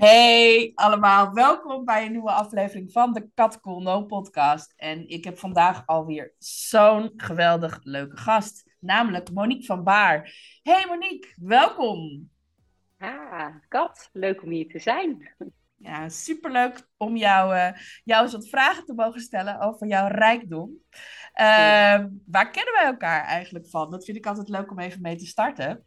Hey allemaal, welkom bij een nieuwe aflevering van de Kat Cool No podcast. En ik heb vandaag alweer zo'n geweldig leuke gast, namelijk Monique van Baar. Hey Monique, welkom. Ah, Kat, leuk om hier te zijn. Ja, superleuk om jou, uh, jou eens wat vragen te mogen stellen over jouw rijkdom. Uh, waar kennen wij elkaar eigenlijk van? Dat vind ik altijd leuk om even mee te starten.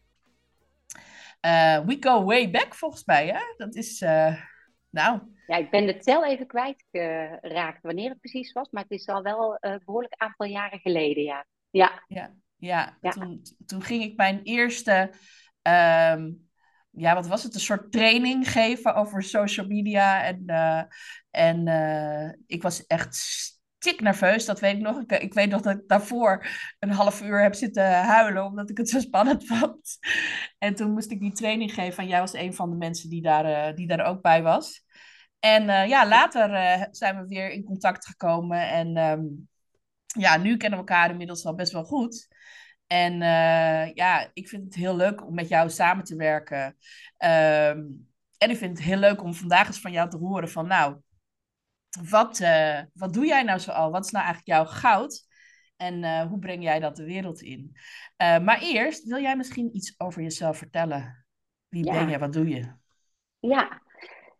Uh, we go way back volgens mij, hè? Dat is, uh, nou... Ja, ik ben de tel even kwijtgeraakt wanneer het precies was, maar het is al wel een behoorlijk aantal jaren geleden, ja. Ja, ja, ja. ja. Toen, toen ging ik mijn eerste, um, ja, wat was het, een soort training geven over social media. En, uh, en ik was echt tik nerveus, dat weet ik nog. Ik, ik, weet nog dat ik daarvoor een half uur heb zitten huilen, omdat ik het zo spannend vond. En toen moest ik die training geven en jij was een van de mensen die daar, uh, die daar ook bij was. En uh, ja, later zijn we weer in contact gekomen en um, ja, nu kennen we elkaar inmiddels al best wel goed. En ja, ik vind het heel leuk om met jou samen te werken. Um, en ik vind het heel leuk om vandaag eens van jou te horen van, nou, wat, uh, wat doe jij nou zoal? Wat is nou eigenlijk jouw goud? En uh, hoe breng jij dat de wereld in? Uh, maar eerst, wil jij misschien iets over jezelf vertellen? Wie ja. ben je? Wat doe je? Ja,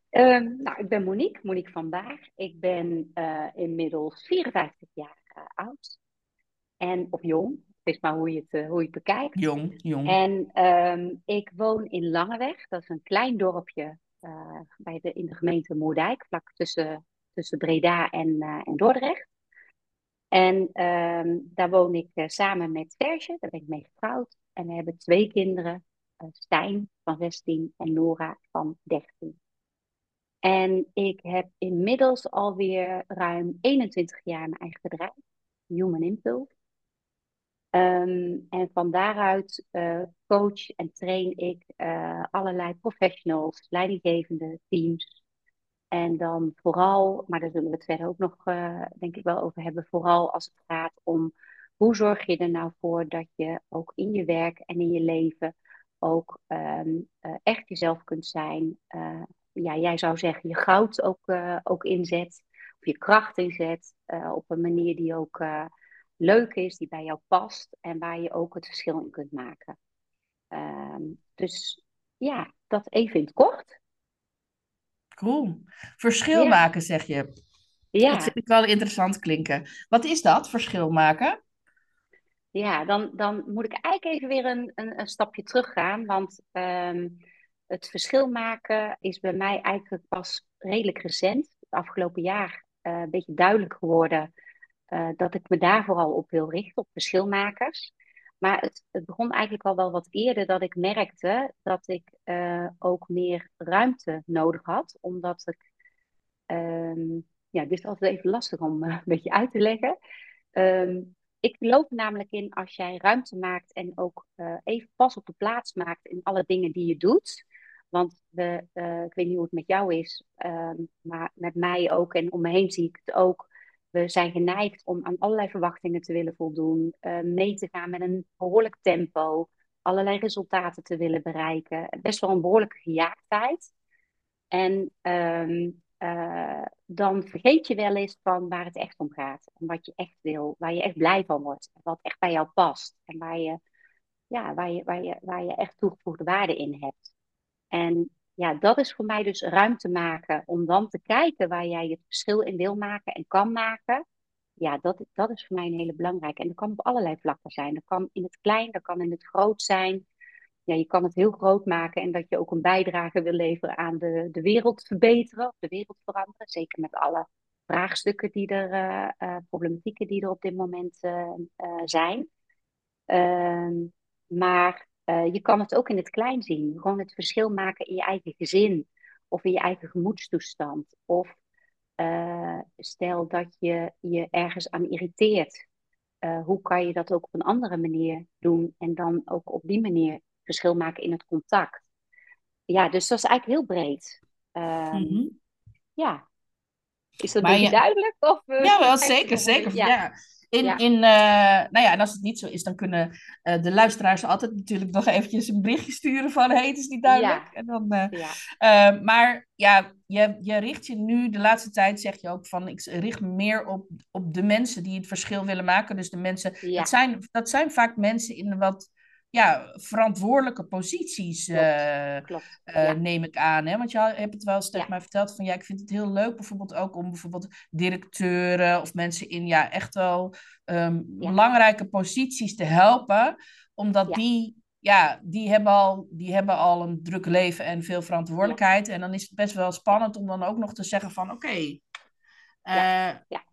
um, nou, ik ben Monique, Monique van Baar. Ik ben inmiddels 54 jaar oud. En, of jong, het is maar hoe je het, hoe je het bekijkt. Jong, jong. En um, ik woon in Langeweg. Dat is een klein dorpje bij de, in de gemeente Moerdijk, vlak tussen tussen Breda en, uh, en Dordrecht. En uh, daar woon ik uh, samen met Serge, daar ben ik mee getrouwd. En we hebben twee kinderen, uh, Stijn van 16 en Nora van 13. En ik heb inmiddels alweer ruim 21 jaar mijn eigen bedrijf, Human Impulse. Um, en van daaruit coach en train ik allerlei professionals, leidinggevende teams, en dan vooral, maar daar zullen we het verder ook nog, uh, denk ik wel over hebben, vooral als het gaat om hoe zorg je er nou voor dat je ook in je werk en in je leven ook um, uh, echt jezelf kunt zijn. Uh, ja, jij zou zeggen je goud ook, ook inzet, of je kracht inzet, op een manier die ook leuk is, die bij jou past en waar je ook het verschil in kunt maken. Um, dus ja, dat even in het kort. Cool. Verschil ja. maken, zeg je. Ja. Dat vind ik wel interessant klinken. Wat is dat, verschil maken? Ja, dan, dan moet ik eigenlijk even weer een, een, een stapje teruggaan. Want um, het verschil maken is bij mij eigenlijk pas redelijk recent. Het afgelopen jaar uh, een beetje duidelijk geworden uh, dat ik me daar vooral op wil richten, op verschilmakers. Maar het, begon eigenlijk al wel wat eerder dat ik merkte dat ik uh, ook meer ruimte nodig had. Omdat ik, um, ja, dit is altijd even lastig om uh, een beetje uit te leggen. Um, ik geloof namelijk in als jij ruimte maakt en ook uh, even pas op de plaats maakt in alle dingen die je doet. Want we, ik weet niet hoe het met jou is, um, maar met mij ook en om me heen zie ik het ook we zijn geneigd om aan allerlei verwachtingen te willen voldoen, uh, mee te gaan met een behoorlijk tempo, allerlei resultaten te willen bereiken. Best wel een behoorlijke gejaagdheid. En um, uh, dan vergeet je wel eens van waar het echt om gaat. En wat je echt wil, waar je echt blij van wordt. Wat echt bij jou past. En waar je, ja, waar je, waar je, waar je echt toegevoegde waarde in hebt. En ja, dat is voor mij dus ruimte maken om dan te kijken waar jij het verschil in wil maken en kan maken. Ja, dat, dat is voor mij een hele belangrijke. En dat kan op allerlei vlakken zijn. Dat kan in het klein, dat kan in het groot zijn. Ja, je kan het heel groot maken en dat je ook een bijdrage wil leveren aan de, de wereld verbeteren of de wereld veranderen. Zeker met alle vraagstukken die er, uh, problematieken die er op dit moment zijn. Ehm, maar je kan het ook in het klein zien. Gewoon het verschil maken in je eigen gezin of in je eigen gemoedstoestand. Of stel dat je je ergens aan irriteert. hoe kan je dat ook op een andere manier doen en dan ook op die manier verschil maken in het contact? Ja, dus dat is eigenlijk heel breed. Um, Ja. Is dat maar duidelijk? Of, uh, ja, wel zeker, zeker. Ja. In, ja. in, uh, nou ja, en als het niet zo is, dan kunnen uh, de luisteraars altijd natuurlijk nog eventjes een berichtje sturen van, hé, hey, het is niet duidelijk. Ja. En dan, ja. maar ja, je, je richt je nu, de laatste tijd zeg je ook van, ik richt me meer op, op de mensen die het verschil willen maken. Dus de mensen, dat, zijn, dat zijn vaak mensen in een wat ja, verantwoordelijke posities, uh, neem ik aan. Hè? Want je hebt het wel eens tegen mij verteld van ja, ik vind het heel leuk bijvoorbeeld ook om bijvoorbeeld directeuren of mensen in ja, echt wel um, belangrijke posities te helpen, omdat die. Ja, die hebben, al, die hebben al een druk leven en veel verantwoordelijkheid. En dan is het best wel spannend om dan ook nog te zeggen van oké. Okay, ja, ja.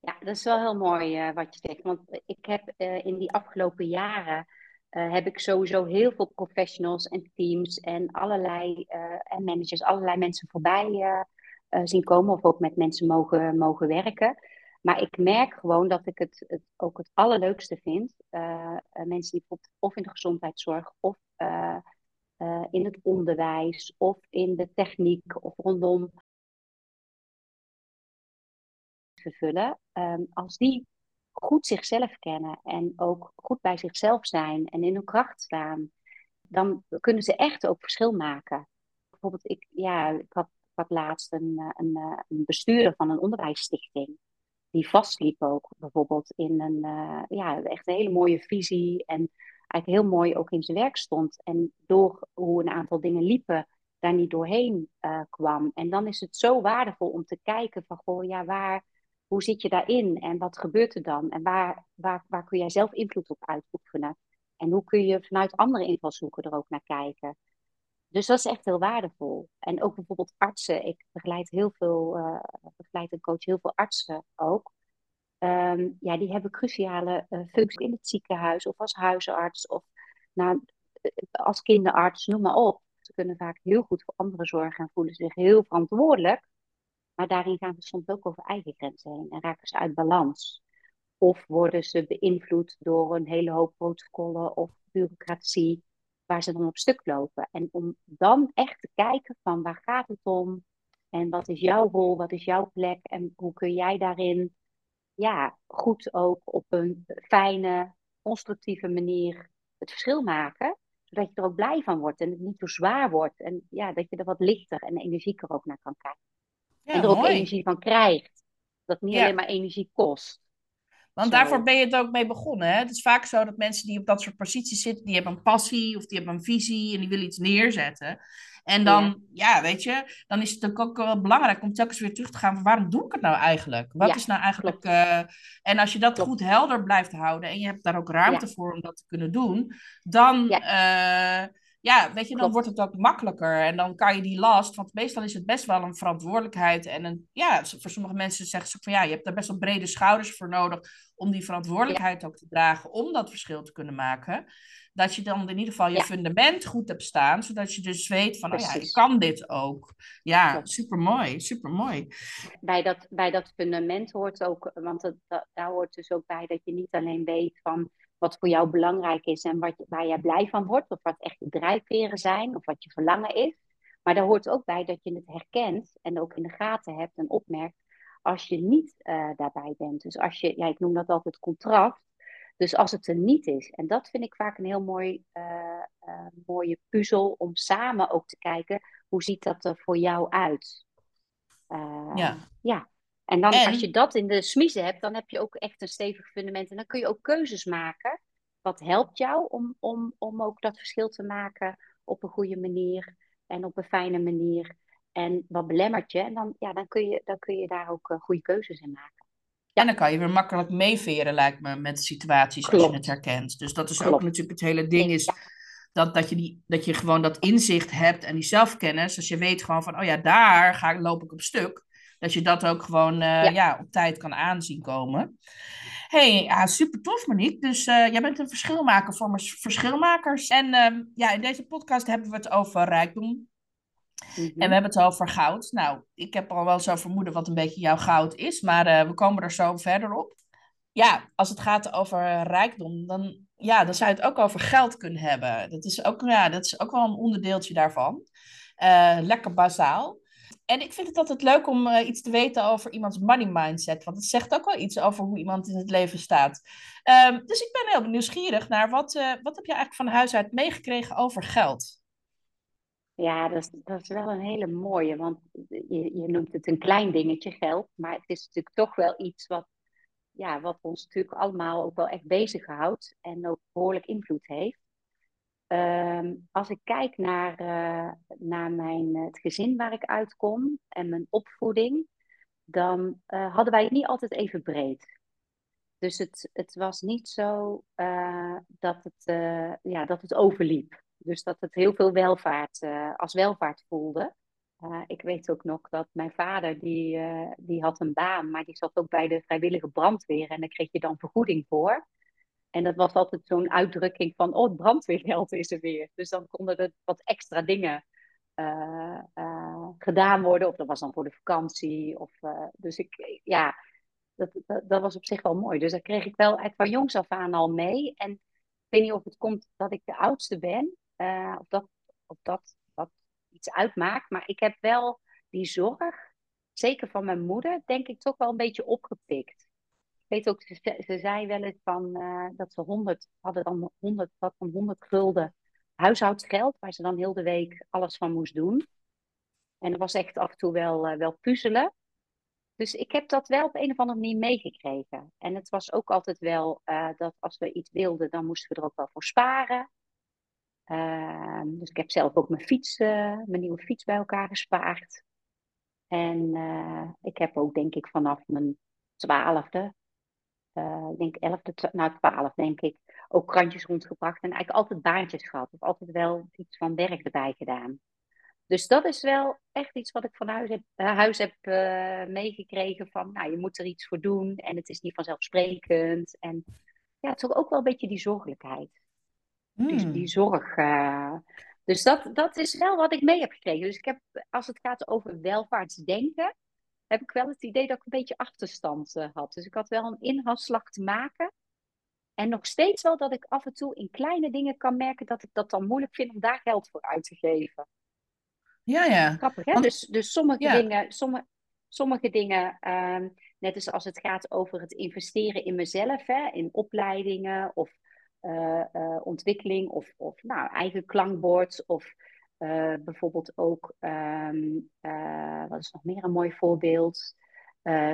ja, dat is wel heel mooi wat je zegt. Want ik heb in die afgelopen jaren uh, heb ik sowieso heel veel professionals en teams en allerlei uh, en managers, allerlei mensen voorbij uh, zien komen of ook met mensen mogen, mogen werken. Maar ik merk gewoon dat ik het, het ook het allerleukste vind. mensen die bijvoorbeeld of in de gezondheidszorg of in het onderwijs of in de techniek of rondom vervullen. Um, als die goed zichzelf kennen en ook goed bij zichzelf zijn en in hun kracht staan, dan kunnen ze echt ook verschil maken. Bijvoorbeeld, ik, ja, ik, had, ik laatst een, eh, een, eh, een bestuurder van een onderwijsstichting. Die vastliep ook bijvoorbeeld in een, uh, ja, echt een hele mooie visie. En eigenlijk heel mooi ook in zijn werk stond. En door hoe een aantal dingen liepen, daar niet doorheen kwam. En dan is het zo waardevol om te kijken van, goh, ja, waar, hoe zit je daarin en wat gebeurt er dan? En waar, waar, waar kun jij zelf invloed op uitoefenen? En hoe kun je vanuit andere invalshoeken er ook naar kijken? Dus dat is echt heel waardevol. En ook bijvoorbeeld artsen. Ik begeleid heel veel, uh, begeleid en coach heel veel artsen ook. Ehm, ja, die hebben cruciale uh, functies in het ziekenhuis of als huisarts of nou, eh, als kinderarts, noem maar op. Ze kunnen vaak heel goed voor anderen zorgen en voelen zich heel verantwoordelijk. Maar daarin gaan ze soms ook over eigen grenzen heen en raken ze uit balans. Of worden ze beïnvloed door een hele hoop protocollen of bureaucratie waar ze dan op stuk lopen. En om dan echt te kijken van waar gaat het om en wat is jouw rol, wat is jouw plek en hoe kun jij daarin ja, goed ook op een fijne, constructieve manier het verschil maken. Zodat je er ook blij van wordt en het niet zo zwaar wordt. En ja, dat je er wat lichter en energieker ook naar kan kijken en er ook energie van krijgt. Dat niet alleen maar energie kost. Want daarvoor ben je het ook mee begonnen. Hè? Het is vaak zo dat mensen die op dat soort posities zitten, die hebben een passie of die hebben een visie en die willen iets neerzetten. En dan, ja, weet je, dan is het ook, ook wel belangrijk om telkens weer terug te gaan van waarom doe ik het nou eigenlijk? Wat is nou eigenlijk... Uh, en als je dat goed helder blijft houden en je hebt daar ook ruimte voor om dat te kunnen doen, dan... Uh, ja, weet je, dan wordt het ook makkelijker. En dan kan je die last, want meestal is het best wel een verantwoordelijkheid. En een, ja, voor sommige mensen zeggen ze van ja, je hebt daar best wel brede schouders voor nodig om die verantwoordelijkheid ook te dragen, om dat verschil te kunnen maken. Dat je dan in ieder geval je fundament goed hebt staan, zodat je dus weet van, oh ja, ik kan dit ook. Ja, super mooi, super mooi. Bij dat, bij dat fundament hoort ook, want het, daar hoort dus ook bij dat je niet alleen weet van wat voor jou belangrijk is en wat, waar jij blij van wordt, of wat echt je drijfveren zijn, of wat je verlangen is. Maar daar hoort ook bij dat je het herkent en ook in de gaten hebt en opmerkt als je niet uh, daarbij bent. Dus als je, ja, ik noem dat altijd contrast. Dus als het er niet is. En dat vind ik vaak een heel mooi, uh, uh, mooie puzzel om samen ook te kijken hoe ziet dat er voor jou uit. ja. ja. En dan als je dat in de smiezen hebt, dan heb je ook echt een stevig fundament. En dan kun je ook keuzes maken. Wat helpt jou om, om, om ook dat verschil te maken op een goede manier en op een fijne manier. En wat belemmert je? En dan, ja, dan, kun, je, dan kun je daar ook uh, goede keuzes in maken. Ja. En dan kan je weer makkelijk meeveren, lijkt me, met situaties als je het herkent. Dus dat is ook natuurlijk het hele ding is... Dat, dat, je die, dat je gewoon dat inzicht hebt en die zelfkennis. Dus je weet gewoon van, oh ja, daar ga, loop ik op stuk dat je dat ook gewoon ja. op tijd kan aanzien komen. hey, ja, super tof Monique. Dus jij bent een verschilmaker voor verschilmakers. En ehm, ja, in deze podcast hebben we het over rijkdom, en we mhm. hebben het over goud. Nou, ik heb al wel zo vermoeden wat een beetje jouw goud is, maar uh, we komen er zo verder op. Ja, als het gaat over rijkdom, dan, ja, dan zou je het ook over geld kunnen hebben. Dat is ook, ja, dat is ook wel een onderdeeltje daarvan. Uh, lekker bazaal. En ik vind het altijd leuk om uh, iets te weten over iemands money mindset. Want het zegt ook wel iets over hoe iemand in het leven staat. Um, dus ik ben heel nieuwsgierig naar wat, uh, wat heb je eigenlijk van huis uit meegekregen over geld? Ja, dat is, dat is wel een hele mooie, want je, je noemt het een klein dingetje, geld, maar het is natuurlijk toch wel iets wat, ja, wat ons natuurlijk allemaal ook wel echt bezighoudt en ook behoorlijk invloed heeft. Ehm, als ik kijk naar, uh, naar mijn, het gezin waar ik uitkom en mijn opvoeding, dan uh, hadden wij het niet altijd even breed. Dus het, het was niet zo dat, het, ja, dat het overliep. Dus dat het heel veel welvaart, als welvaart voelde. Ik weet ook nog dat mijn vader, die, die had een baan, maar die zat ook bij de vrijwillige brandweer. En daar kreeg je dan vergoeding voor. En dat was altijd zo'n uitdrukking van, oh, het brandweergeld is er weer. Dus dan konden er wat extra dingen gedaan worden. Of dat was dan voor de vakantie. Of, dus ik, ja, dat, dat, was op zich wel mooi. Dus dat kreeg ik wel uit van jongs af aan al mee. En ik weet niet of het komt dat ik de oudste ben. Of dat, of dat, dat iets uitmaakt. Maar ik heb wel die zorg, zeker van mijn moeder, denk ik toch wel een beetje opgepikt. Weet ook, ze, ze zei wel eens van, uh, dat ze 100 hadden dan 100, wat van 100 gulden huishoudsgeld, waar ze dan heel de week alles van moest doen. En dat was echt af en toe wel, uh, wel puzzelen. Dus ik heb dat wel op een of andere manier meegekregen. En het was ook altijd wel uh, dat als we iets wilden, dan moesten we er ook wel voor sparen. Ehm, dus ik heb zelf ook mijn fiets, mijn nieuwe fiets bij elkaar gespaard. En ik heb ook denk ik vanaf mijn twaalfde, uh, ik denk elfde, nou twaalf denk ik, ook krantjes rondgebracht. En eigenlijk altijd baantjes gehad. Of altijd wel iets van werk erbij gedaan. Dus dat is wel echt iets wat ik van huis heb, huis heb meegekregen. Van, nou, je moet er iets voor doen. En het is niet vanzelfsprekend. En ja, toch ook wel een beetje die zorgelijkheid. Die, hmm. die zorg. Uh, dus dat, dat is wel wat ik mee heb gekregen. Dus ik heb, als het gaat over welvaartsdenken, heb ik wel het idee dat ik een beetje achterstand uh, had. Dus ik had wel een inhaalslag te maken. En nog steeds wel dat ik af en toe in kleine dingen kan merken dat ik dat dan moeilijk vind om daar geld voor uit te geven. Ja, ja. Grappig, hè? Dus, dus sommige dingen, sommige, sommige dingen uh, net als als het gaat over het investeren in mezelf, hè, in opleidingen of uh, ontwikkeling of, of nou, eigen klankbord of uh, bijvoorbeeld ook, um, wat is nog meer een mooi voorbeeld?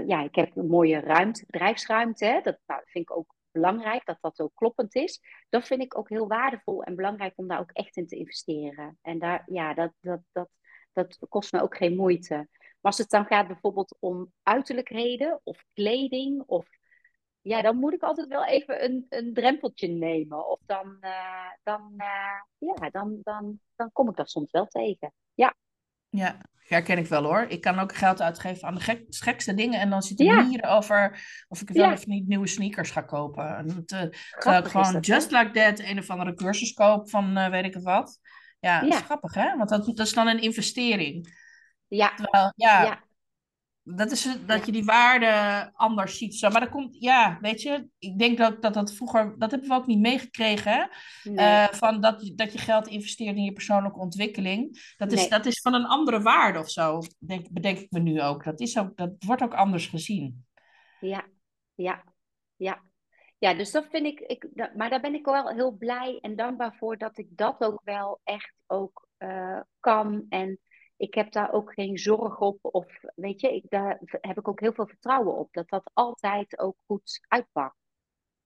ja, ik heb een mooie ruimte, bedrijfsruimte. Hè? Dat nou, vind ik ook belangrijk, dat dat ook kloppend is. Dat vind ik ook heel waardevol en belangrijk om daar ook echt in te investeren. En daar, ja, dat, dat, dat, dat kost me ook geen moeite. Maar als het dan gaat bijvoorbeeld om uiterlijkheden of kleding of ja, dan moet ik altijd wel even een, een drempeltje nemen. Of dan, uh, dan, uh, ja, dan, dan, dan kom ik dat soms wel tegen. Ja. Ja, herken ik wel hoor. Ik kan ook geld uitgeven aan de gek, gekste dingen. En dan zit er ja. hier over of ik wel ja. of niet nieuwe sneakers ga kopen. En het, uh, terwijl ik gewoon just like that een of andere cursus koop van weet ik het wat. Ja, dat is grappig hè. Want dat, dat is dan een investering. Ja. Terwijl, ja, dat is dat je die waarde anders ziet. Zo. Maar dat komt, ja, weet je, ik denk dat, dat dat vroeger, dat hebben we ook niet meegekregen. Nee. Uh, van dat, dat je geld investeert in je persoonlijke ontwikkeling. Dat is, nee. dat is van een andere waarde of zo, denk, bedenk ik me nu ook. Dat, is ook. dat wordt ook anders gezien. Ja, ja, ja. Ja, dus dat vind ik, ik dat, maar daar ben ik wel heel blij en dankbaar voor dat ik dat ook wel echt ook uh, kan. En ik heb daar ook geen zorg op. Of weet je, ik, daar heb ik ook heel veel vertrouwen op. Dat dat altijd ook goed uitpakt.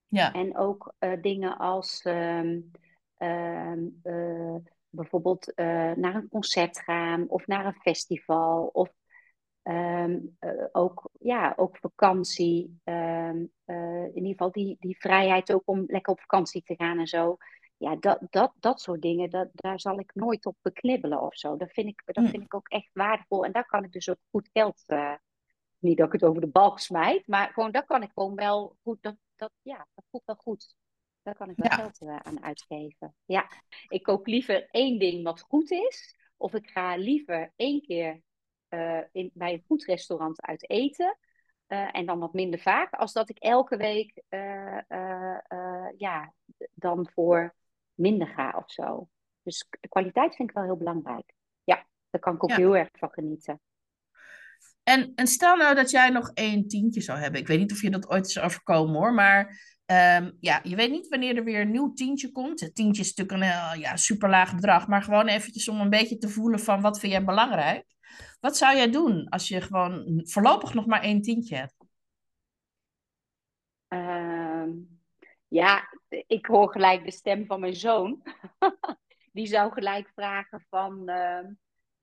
Ja. En ook uh, dingen als um, um, uh, bijvoorbeeld uh, naar een concert gaan of naar een festival. Of um, ook, ja, ook vakantie. in ieder geval die, die vrijheid ook om lekker op vakantie te gaan en zo ja, dat, dat, dat soort dingen, dat, daar zal ik nooit op beknibbelen of zo. Dat vind, ik, dat hm. vind ik ook echt waardevol. En daar kan ik dus ook goed geld uh, niet dat ik het over de balk smijt, maar gewoon dat kan ik gewoon wel goed. Dat, dat, ja, dat voelt wel goed. Daar kan ik wel geld uh, aan uitgeven. Ja, ik koop liever één ding wat goed is. Of ik ga liever één keer uh, in, bij een goed restaurant uit eten. Uh, en dan wat minder vaak. Als dat ik elke week ja, dan voor minder ga of zo. Dus kwaliteit vind ik wel heel belangrijk. Ja, daar kan ik ook heel erg van genieten. En, en stel nou dat jij nog één tientje zou hebben. Ik weet niet of je dat ooit is overkomen hoor. Maar um, ja, je weet niet wanneer er weer een nieuw tientje komt. Het tientje is natuurlijk een ja, super laag bedrag. Maar gewoon eventjes om een beetje te voelen van wat vind jij belangrijk. Wat zou jij doen als je gewoon voorlopig nog maar één tientje hebt? Uh, ja, ik hoor gelijk de stem van mijn zoon. Die zou gelijk vragen van... Uh,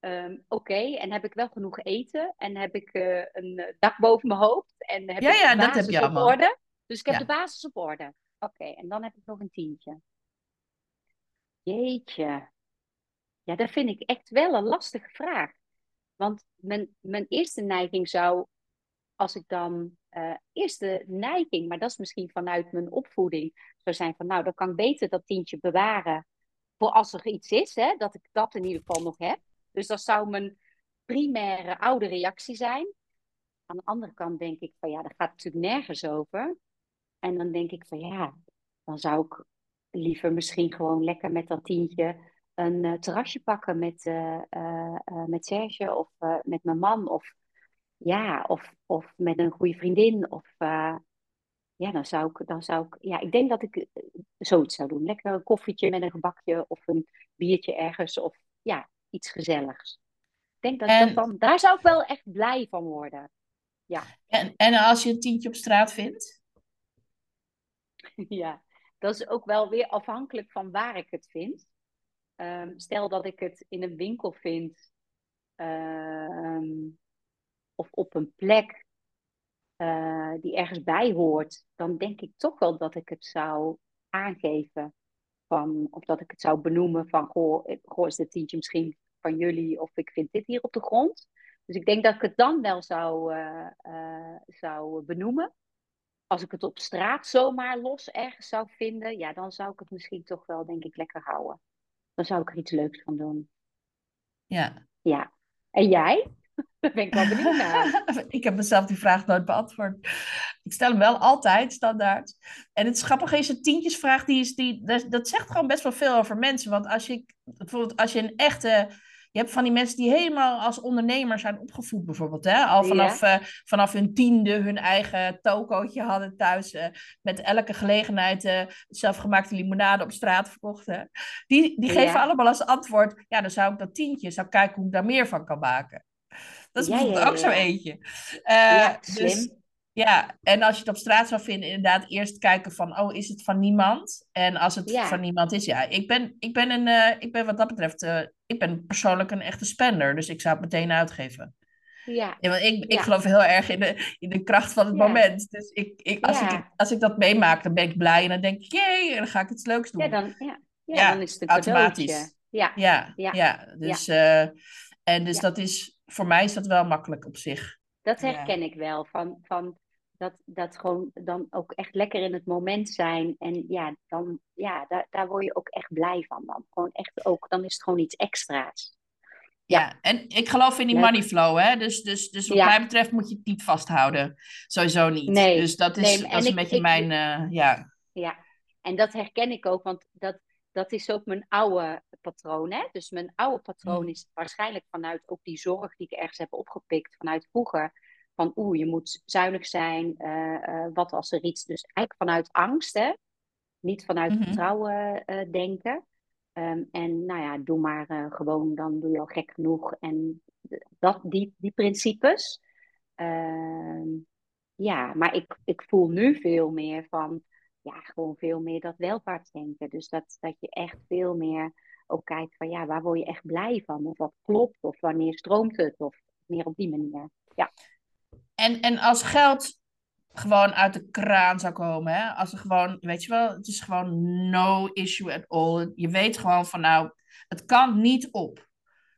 Um, Oké, okay. en heb ik wel genoeg eten? En heb ik uh, een dak boven mijn hoofd? En heb ja, ik ja, dat heb je allemaal. Orde? Dus ik heb ja. de basis op orde. Oké, okay. en dan heb ik nog een tientje. Jeetje. Ja, dat vind ik echt wel een lastige vraag. Want mijn, mijn eerste neiging zou, als ik dan, uh, eerste neiging, maar dat is misschien vanuit mijn opvoeding, zou zijn van, nou, dan kan ik beter dat tientje bewaren voor als er iets is, hè, dat ik dat in ieder geval nog heb. Dus dat zou mijn primaire oude reactie zijn. Aan de andere kant denk ik van ja, dat gaat natuurlijk nergens over. En dan denk ik van ja, dan zou ik liever misschien gewoon lekker met dat tientje een uh, terrasje pakken met, uh, met Serge of met mijn man. Of ja, of, of met een goede vriendin. Of ja, dan zou ik, dan zou ik, ja, ik denk dat ik zoiets zou doen. Lekker een koffietje met een gebakje of een biertje ergens. Of ja, iets gezelligs. Ik denk dat, en, dat dan, daar zou ik wel echt blij van worden. Ja. En, en als je een tientje op straat vindt? ja, dat is ook wel weer afhankelijk van waar ik het vind. Um, stel dat ik het in een winkel vind um, of op een plek uh, die ergens bij hoort, dan denk ik toch wel dat ik het zou aangeven. Van, of dat ik het zou benoemen van, goh, goh, is dit tientje misschien van jullie of ik vind dit hier op de grond. Dus ik denk dat ik het dan wel zou, uh, uh, zou benoemen. Als ik het op straat zomaar los ergens zou vinden, ja, dan zou ik het misschien toch wel, denk ik, lekker houden. Dan zou ik er iets leuks van doen. Ja. Ja. En jij? Daar ben ik wel benieuwd naar. ik heb mezelf die vraag nooit beantwoord. Ik stel hem wel altijd standaard. En het grappige is, een tientjesvraag, die is, die, dat, zegt gewoon best wel veel over mensen. Want als je bijvoorbeeld als je een echte je hebt van die mensen die helemaal als ondernemer zijn opgevoed, bijvoorbeeld. Hè? Al vanaf, ja. uh, vanaf hun tiende hun eigen tokootje hadden thuis. Uh, met elke gelegenheid uh, zelfgemaakte limonade op straat verkochten. Die, die geven ja. allemaal als antwoord: ja, dan zou ik dat tientje, zou kijken hoe ik daar meer van kan maken. Dat is bijvoorbeeld ook zo eentje. ja, slim. Dus, ja, en als je het op straat zou vinden, inderdaad eerst kijken van, oh, is het van niemand? En als het ja. van niemand is, ja, ik ben, ik ben, een, uh, ik ben wat dat betreft, uh, ik ben persoonlijk een echte spender, dus ik zou het meteen uitgeven. Ja. ja want ik, ik ja. geloof heel erg in de, in de kracht van het ja. moment. Dus ik, ik, als, ik, als ik dat meemaak, dan ben ik blij en dan denk ik, jee, en dan ga ik iets leuks doen. Ja, dan, ja. ja, dan is het een automatisch. Ja. Ja, ja. Dus, uh, en dus dat is, voor mij is dat wel makkelijk op zich. Dat herken ik wel. Van, van dat, dat gewoon dan ook echt lekker in het moment zijn. En ja, dan, ja daar, daar word je ook echt blij van. Dan. Gewoon echt ook, dan is het gewoon iets extra's. Ja, ja en ik geloof in die money flow, hè. Dus, dus, dus wat ja. mij betreft moet je het niet vasthouden. Sowieso niet. Nee. Dus dat is, nee, dat is een ik, beetje ik, mijn, uh, ja. Ja, en dat herken ik ook, want dat, dat is ook mijn oude patroon. Hè? Dus mijn oude patroon is waarschijnlijk vanuit ook die zorg die ik ergens heb opgepikt vanuit vroeger van oeh, je moet zuinig zijn, uh, uh, wat als er iets. Dus eigenlijk vanuit angst, hè? niet vanuit Mhm. vertrouwen uh, denken. Um, en nou ja, doe maar gewoon, dan doe je al gek genoeg. En dat, die, die principes. Ehm, ja, maar ik, ik voel nu veel meer van, ja, gewoon veel meer dat welvaartsdenken. Dus dat, dat je echt veel meer ook kijkt van, ja, waar word je echt blij van? Of wat klopt? Of wanneer stroomt het? Of meer op die manier. Ja. En, en als geld gewoon uit de kraan zou komen, hè? als er gewoon, weet je wel, het is gewoon no issue at all. Je weet gewoon van nou, het kan niet op.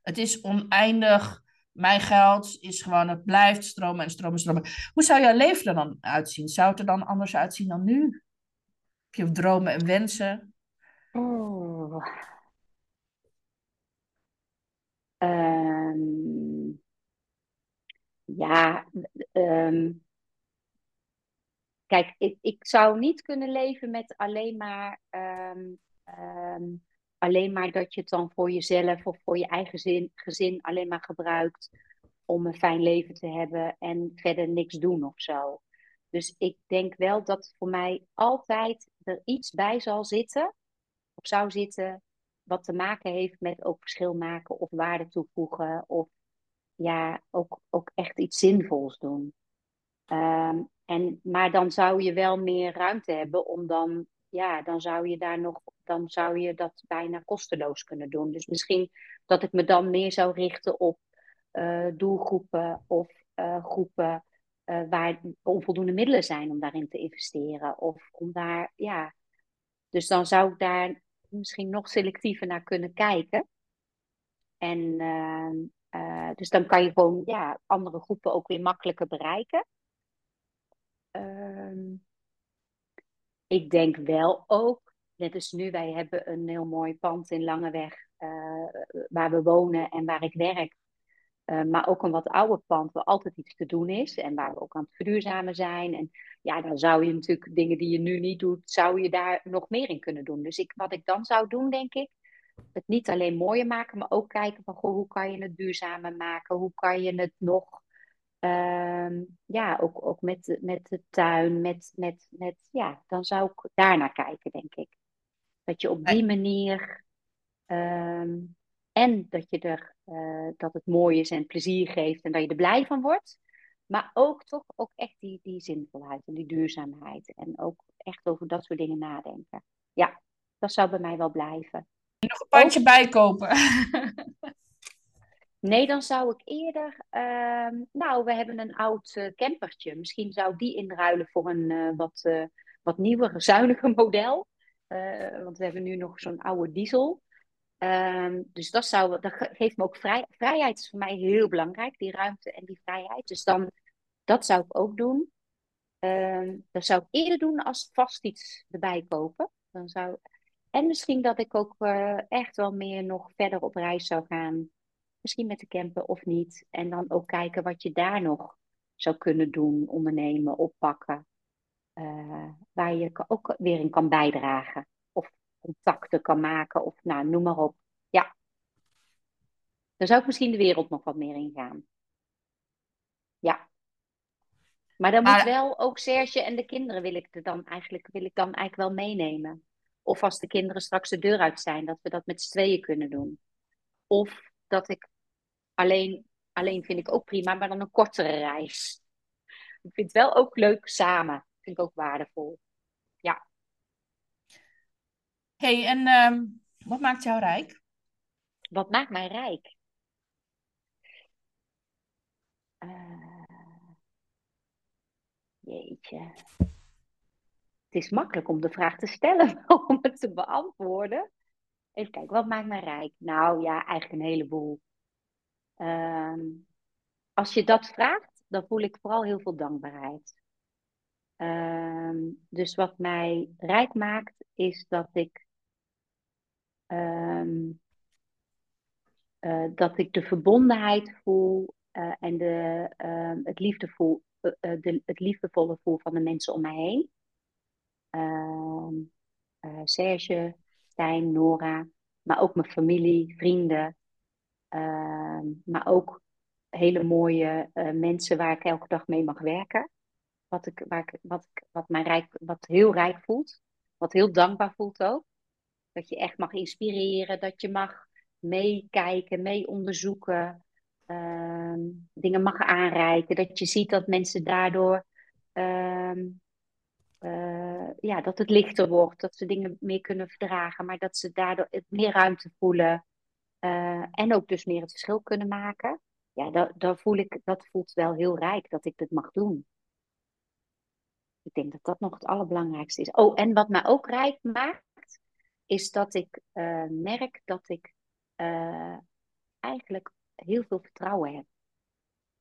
Het is oneindig mijn geld is gewoon, het blijft stromen en stromen en stromen. Hoe zou jouw leven er dan uitzien? Zou het er dan anders uitzien dan nu? Heb je dromen en wensen? Ehm, ja, ehm, kijk, ik, ik zou niet kunnen leven met alleen maar, ehm, alleen maar dat je het dan voor jezelf of voor je eigen zin, gezin alleen maar gebruikt om een fijn leven te hebben en verder niks doen of zo. Dus ik denk wel dat voor mij altijd er iets bij zal zitten, of zou zitten, wat te maken heeft met ook verschil maken of waarde toevoegen of ja, ook, ook echt iets zinvols doen. Um, en, maar dan zou je wel meer ruimte hebben om dan, ja, dan zou je daar nog, dan zou je dat bijna kosteloos kunnen doen. Dus misschien dat ik me dan meer zou richten op uh, doelgroepen of uh, groepen uh, waar onvoldoende middelen zijn om daarin te investeren. Of om daar, ja. Dus dan zou ik daar misschien nog selectiever naar kunnen kijken. En ehm, uh, dus dan kan je gewoon ja, andere groepen ook weer makkelijker bereiken. Uh, ik denk wel ook, net als nu, wij hebben een heel mooi pand in Langeweg uh, waar we wonen en waar ik werk. Uh, maar ook een wat ouder pand waar altijd iets te doen is en waar we ook aan het verduurzamen zijn. En ja, dan zou je natuurlijk dingen die je nu niet doet, zou je daar nog meer in kunnen doen. Dus ik, wat ik dan zou doen, denk ik, het niet alleen mooier maken, maar ook kijken van goh, hoe kan je het duurzamer maken? Hoe kan je het nog, uh, ja, ook, ook met, met de tuin, met, met, met, ja, dan zou ik daar naar kijken, denk ik. Dat je op die manier, um, en dat je er, uh, dat het mooi is en plezier geeft en dat je er blij van wordt. Maar ook toch ook echt die, die zinvolheid en die duurzaamheid. En ook echt over dat soort dingen nadenken. Ja, dat zou bij mij wel blijven. Nog een pandje bijkopen. Nee, dan zou ik eerder. Uh, nou, we hebben een oud uh, campertje. Misschien zou die inruilen voor een uh, wat, wat nieuwer, zuiniger model. want we hebben nu nog zo'n oude diesel. Um, dus dat, zou, dat geeft me ook vrij, vrijheid. is voor mij heel belangrijk, die ruimte en die vrijheid. Dus dan, dat zou ik ook doen. Um, dat zou ik eerder doen als vast iets erbij kopen. Dan zou, en misschien dat ik ook uh, echt wel meer nog verder op reis zou gaan. Misschien met de camper of niet. En dan ook kijken wat je daar nog zou kunnen doen, ondernemen, oppakken. Uh, waar je ook weer in kan bijdragen. Contacten kan maken. Of nou, noem maar op. Ja. Dan zou ik misschien de wereld nog wat meer ingaan. Ja. Maar dan moet wel ook Serge en de kinderen wil ik, er dan eigenlijk, wil ik dan eigenlijk wel meenemen. Of als de kinderen straks de deur uit zijn, dat we dat met z'n tweeën kunnen doen. Of dat ik alleen, alleen vind ik ook prima, maar dan een kortere reis. Ik vind het wel ook leuk samen. Vind ik ook waardevol. Hey, en uh, wat maakt jou rijk? Wat maakt mij rijk? Uh, jeetje het is makkelijk om de vraag te stellen, om het te beantwoorden. Even kijken, wat maakt mij rijk? Nou ja, eigenlijk een heleboel. Uh, als je dat vraagt, dan voel ik vooral heel veel dankbaarheid. Uh, dus wat mij rijk maakt, is dat ik, uh, dat ik de verbondenheid voel uh, en de, ehm, het, uh, de, het liefdevolle voel van de mensen om mij heen uh, Serge, Stijn, Nora, maar ook mijn familie, vrienden, maar ook hele mooie mensen waar ik elke dag mee mag werken. Wat, ik, waar ik, wat, ik, wat, mij rijk, wat heel rijk voelt, wat heel dankbaar voelt ook. Dat je echt mag inspireren, dat je mag meekijken, mee onderzoeken, ehm, dingen mag aanreiken. Dat je ziet dat mensen daardoor ehm, uh, ja, dat het lichter wordt, dat ze dingen meer kunnen verdragen, maar dat ze daardoor meer ruimte voelen uh, en ook dus meer het verschil kunnen maken. Ja, dat, dat, voel ik, dat voelt wel heel rijk dat ik dit mag doen. Ik denk dat dat nog het allerbelangrijkste is. Oh, en wat mij ook rijk maakt, is dat ik uh, merk dat ik eigenlijk heel veel vertrouwen heb.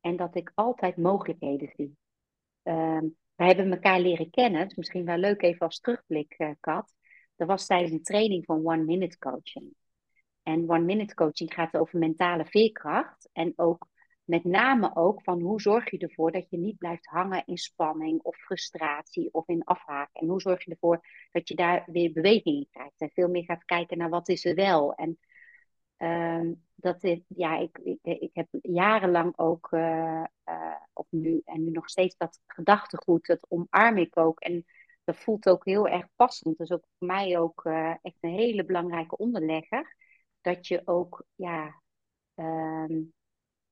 en dat ik altijd mogelijkheden zie. Um, we hebben elkaar leren kennen, is misschien wel leuk even als terugblik, uh, Kat. Dat was tijdens een training van One Minute Coaching. En One Minute Coaching gaat over mentale veerkracht en ook met name ook van hoe zorg je ervoor dat je niet blijft hangen in spanning of frustratie of in afhaken. En hoe zorg je ervoor dat je daar weer beweging in krijgt en veel meer gaat kijken naar wat is er wel. En uh, dat is, ja, ik, ik, ik heb jarenlang ook, uh, of nu en nu nog steeds dat gedachtegoed, dat omarm ik ook. En dat voelt ook heel erg passend. Dus ook voor mij ook uh, echt een hele belangrijke onderlegger. Dat je ook, ja, ehm,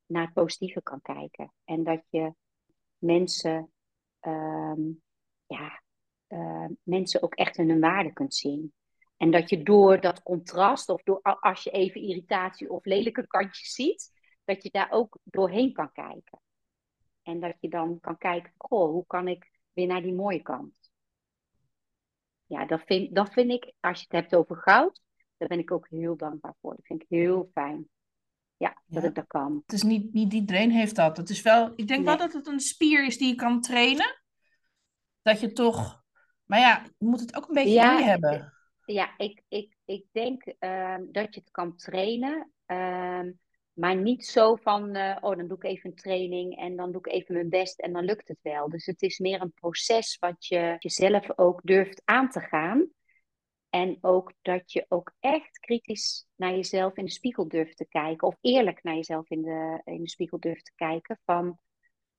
naar het positieve kan kijken. En dat je mensen, um, ja, uh, mensen ook echt in hun waarde kunt zien. En dat je door dat contrast, of door als je even irritatie of lelijke kantjes ziet, dat je daar ook doorheen kan kijken. En dat je dan kan kijken, goh, hoe kan ik weer naar die mooie kant? Ja, dat vind, dat vind ik, als je het hebt over goud, daar ben ik ook heel dankbaar voor. Dat vind ik heel fijn. Ja, dat ik dat kan. Het is niet, niet iedereen heeft dat. Het is wel, ik denk wel dat het een spier is die je kan trainen. Dat je toch, maar ja, je moet het ook een beetje ja, in hebben. Ja, ik, ik, ik denk uh, dat je het kan trainen. Uh, maar niet zo van, uh, oh, dan doe ik even een training en dan doe ik even mijn best en dan lukt het wel. Dus het is meer een proces wat je jezelf ook durft aan te gaan. En ook dat je ook echt kritisch naar jezelf in de spiegel durft te kijken. Of eerlijk naar jezelf in de, in de spiegel durft te kijken. Van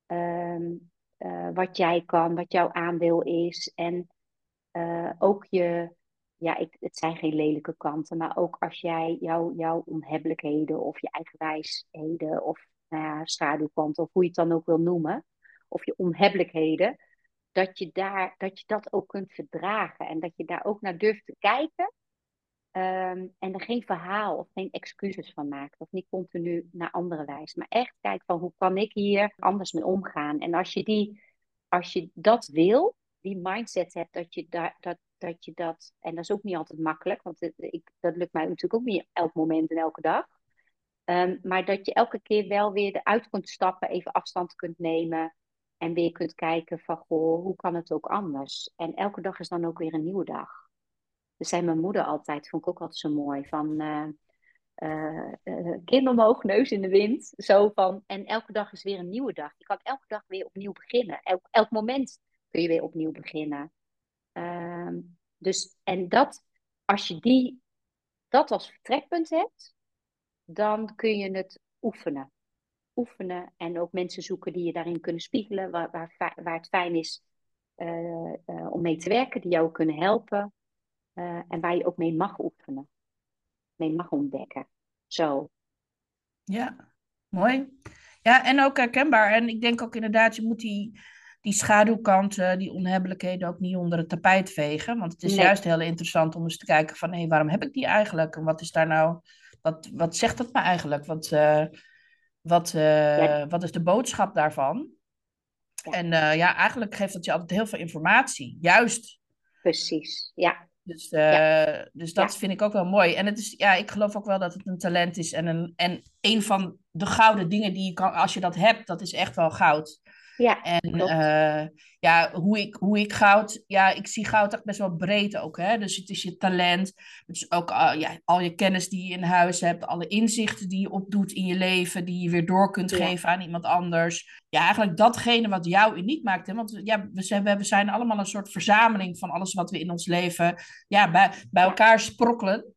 uh, uh, wat jij kan, wat jouw aandeel is. En uh, ook je, ja, ik, het zijn geen lelijke kanten. Maar ook als jij jouw jouw onhebbelijkheden of je eigenwijsheden of nou ja, schaduwkanten of hoe je het dan ook wil noemen. Of je onhebbelijkheden dat je, daar, dat je dat ook kunt verdragen en dat je daar ook naar durft te kijken. Um, en er geen verhaal of geen excuses van maakt. Of niet continu naar andere wijze. Maar echt kijken van hoe kan ik hier anders mee omgaan. En als je, die, als je dat wil, die mindset hebt dat je, daar, dat, dat je dat. En dat is ook niet altijd makkelijk. Want ik, dat lukt mij natuurlijk ook niet elk moment en elke dag. Um, maar dat je elke keer wel weer eruit kunt stappen, even afstand kunt nemen. En weer kunt kijken van, goh, hoe kan het ook anders? En elke dag is dan ook weer een nieuwe dag. Dus zei mijn moeder altijd, vond ik ook altijd zo mooi, van uh, omhoog, neus in de wind. Zo van, en elke dag is weer een nieuwe dag. Je kan elke dag weer opnieuw beginnen. Elk, elk moment kun je weer opnieuw beginnen. Ehm, dus, en dat, als je die, dat als vertrekpunt hebt, dan kun je het oefenen oefenen en ook mensen zoeken die je daarin kunnen spiegelen, waar, waar, waar het fijn is uh, uh, om mee te werken, die jou kunnen helpen uh, en waar je ook mee mag oefenen, mee mag ontdekken. Zo. Ja, mooi. Ja, en ook herkenbaar. En ik denk ook inderdaad, je moet die, die schaduwkanten, die onhebbelijkheden ook niet onder het tapijt vegen. Want het is nee. juist heel interessant om eens te kijken van, hé, hey, waarom heb ik die eigenlijk? En wat is daar nou, wat, wat zegt dat me eigenlijk? Wat, wat, uh, ja. wat is de boodschap daarvan? Ja. En uh, ja, eigenlijk geeft dat je altijd heel veel informatie. Juist. Precies, ja. Dus, uh, ja. dus dat vind ik ook wel mooi. En het is, ja, ik geloof ook wel dat het een talent is. En een, en een van de gouden dingen die je kan, als je dat hebt, dat is echt wel goud. Ja, en uh, ja, hoe ik, hoe ik goud, ja, ik zie goud echt best wel breed ook. Hè? Dus het is je talent, het is ook uh, ja, al je kennis die je in huis hebt, alle inzichten die je opdoet in je leven, die je weer door kunt ja. geven aan iemand anders. Ja, eigenlijk datgene wat jou uniek maakt. Hè? Want ja, we zijn, we zijn allemaal een soort verzameling van alles wat we in ons leven ja, bij, bij elkaar sprokkelen.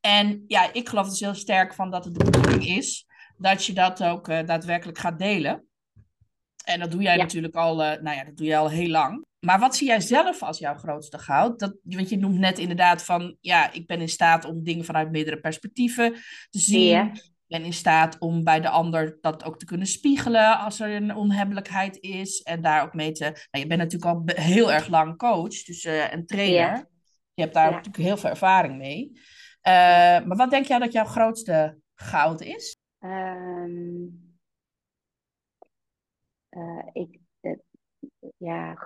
En ja, ik geloof dus heel sterk van dat het de bedoeling is dat je dat ook uh, daadwerkelijk gaat delen. En dat doe jij ja. natuurlijk al, uh, nou ja, dat doe je al heel lang. Maar wat zie jij zelf als jouw grootste goud? Dat, want je noemt net inderdaad van, ja, ik ben in staat om dingen vanuit meerdere perspectieven te zien. Ja. Ik ben in staat om bij de ander dat ook te kunnen spiegelen als er een onhebbelijkheid is. En daar ook mee te. Nou, je bent natuurlijk al heel erg lang coach dus, uh, en trainer. Ja. Je hebt daar natuurlijk heel veel ervaring mee. Uh, maar wat denk jij dat jouw grootste goud is? Um uh, ik, uh, ja,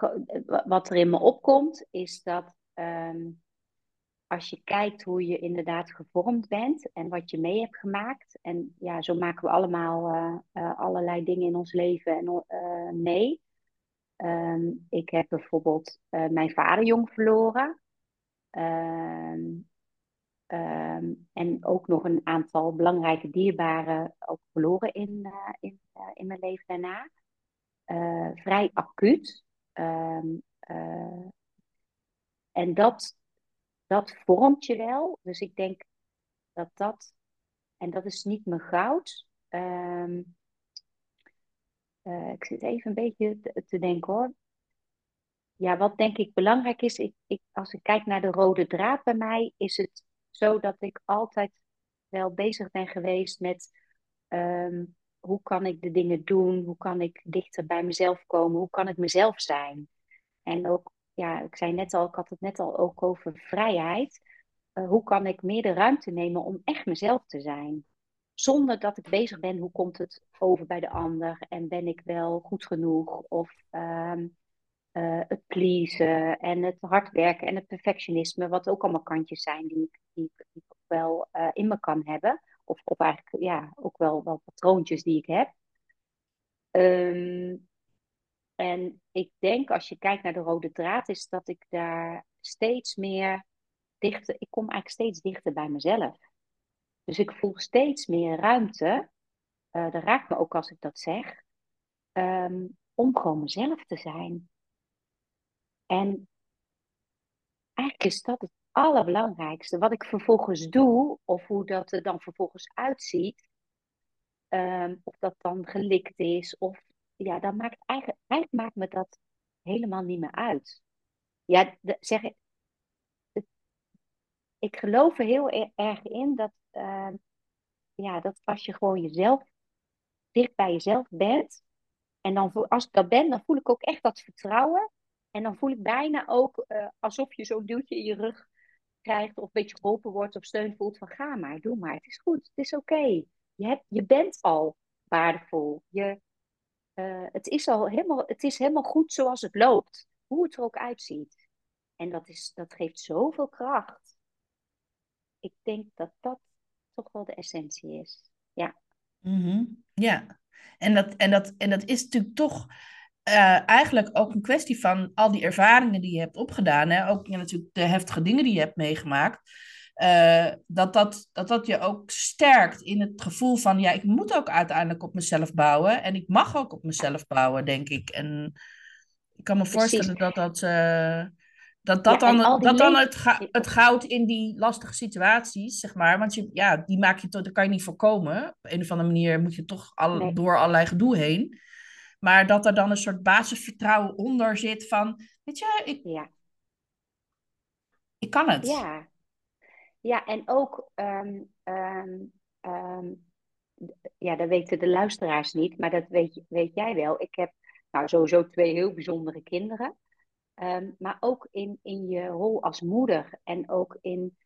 wat er in me opkomt, is dat um, als je kijkt hoe je inderdaad gevormd bent en wat je mee hebt gemaakt. En ja, zo maken we allemaal allerlei dingen in ons leven en, mee. Ehm, ik heb bijvoorbeeld mijn vader jong verloren. Ehm, ehm, en ook nog een aantal belangrijke dierbaren ook verloren in, in, in mijn leven daarna. Vrij acuut. en dat dat vormt je wel. Dus ik denk dat dat, en dat is niet mijn goud. Ehm, eh, ik zit even een beetje te, denken hoor. Ja, wat denk ik belangrijk is, ik, ik, als ik kijk naar de rode draad bij mij, is het zo dat ik altijd wel bezig ben geweest met ehm, hoe kan ik de dingen doen, hoe kan ik dichter bij mezelf komen, hoe kan ik mezelf zijn. En ook ja, ik zei net al, ik had het net al ook over vrijheid. Uh, hoe kan ik meer de ruimte nemen om echt mezelf te zijn? Zonder dat ik bezig ben, hoe komt het over bij de ander? En ben ik wel goed genoeg? Of uh, het pleasen en het hard werken en het perfectionisme, wat ook allemaal kantjes zijn die ik, die die ik wel uh, in me kan hebben. Of, of eigenlijk ja, ook wel, wel patroontjes die ik heb. Um, en ik denk, als je kijkt naar de rode draad, is dat ik daar steeds meer dichter, ik kom eigenlijk steeds dichter bij mezelf. Dus ik voel steeds meer ruimte, uh, dat raakt me ook als ik dat zeg, um, om gewoon mezelf te zijn. En eigenlijk is dat het allerbelangrijkste. Wat ik vervolgens doe, of hoe dat er dan vervolgens uitziet, um, of dat dan gelikt is, of ja, dan maakt eigenlijk, maakt me dat helemaal niet meer uit. Ja, zeg ik, ik geloof er heel erg in dat, uh, ja, dat als je gewoon jezelf dicht bij jezelf bent, en dan als ik dat ben, dan voel ik ook echt dat vertrouwen. En dan voel ik bijna ook uh, alsof je zo'n duwtje in je rug krijgt, of een beetje geholpen wordt of steun voelt van ga maar, doe maar, het is goed, het is oké. Je, hebt, je bent al waardevol. Je, uh, het, is al helemaal, het is helemaal goed zoals het loopt, hoe het er ook uitziet. En dat, is, dat geeft zoveel kracht. Ik denk dat dat toch wel de essentie is. Ja. Mm Ja, en dat, en, dat, en dat is natuurlijk toch uh, eigenlijk ook een kwestie van al die ervaringen die je hebt opgedaan. Hè? Ook ja, natuurlijk de heftige dingen die je hebt meegemaakt. Uh, dat, dat, dat dat je ook sterkt in het gevoel van, ja, ik moet ook uiteindelijk op mezelf bouwen. En ik mag ook op mezelf bouwen, denk ik. En ik kan me voorstellen dat dat, uh, dat, dat ja, dan, dat dan het, ga, het goud in die lastige situaties, zeg maar. Want je, ja, die maak je toch, dat kan je niet voorkomen. Op een of andere manier moet je toch al, nee. door allerlei gedoe heen. Maar dat er dan een soort basisvertrouwen onder zit van, weet je, ik, ja. ik kan het. Ja, ja, en ook, um, um, um, ja, dat weten de luisteraars niet, maar dat weet, weet jij wel. Ik heb nou sowieso twee heel bijzondere kinderen. maar ook in, in je rol als moeder en ook in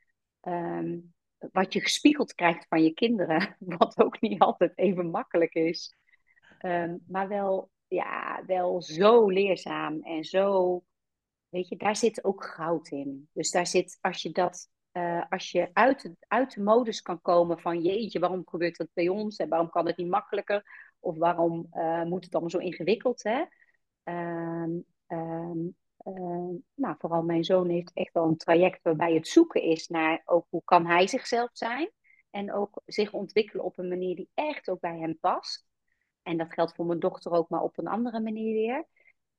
wat je gespiegeld krijgt van je kinderen, wat ook niet altijd even makkelijk is. Maar wel, ja, wel zo leerzaam en zo, weet je, daar zit ook goud in. Dus daar zit, als je dat uh, als je uit, uit de modus kan komen van jeetje, waarom gebeurt dat bij ons en waarom kan het niet makkelijker of waarom uh, moet het allemaal zo ingewikkeld? Hè? Uh, nou, vooral mijn zoon heeft echt wel een traject waarbij het zoeken is naar ook hoe kan hij zichzelf zijn en ook zich ontwikkelen op een manier die echt ook bij hem past. En dat geldt voor mijn dochter ook, maar op een andere manier weer.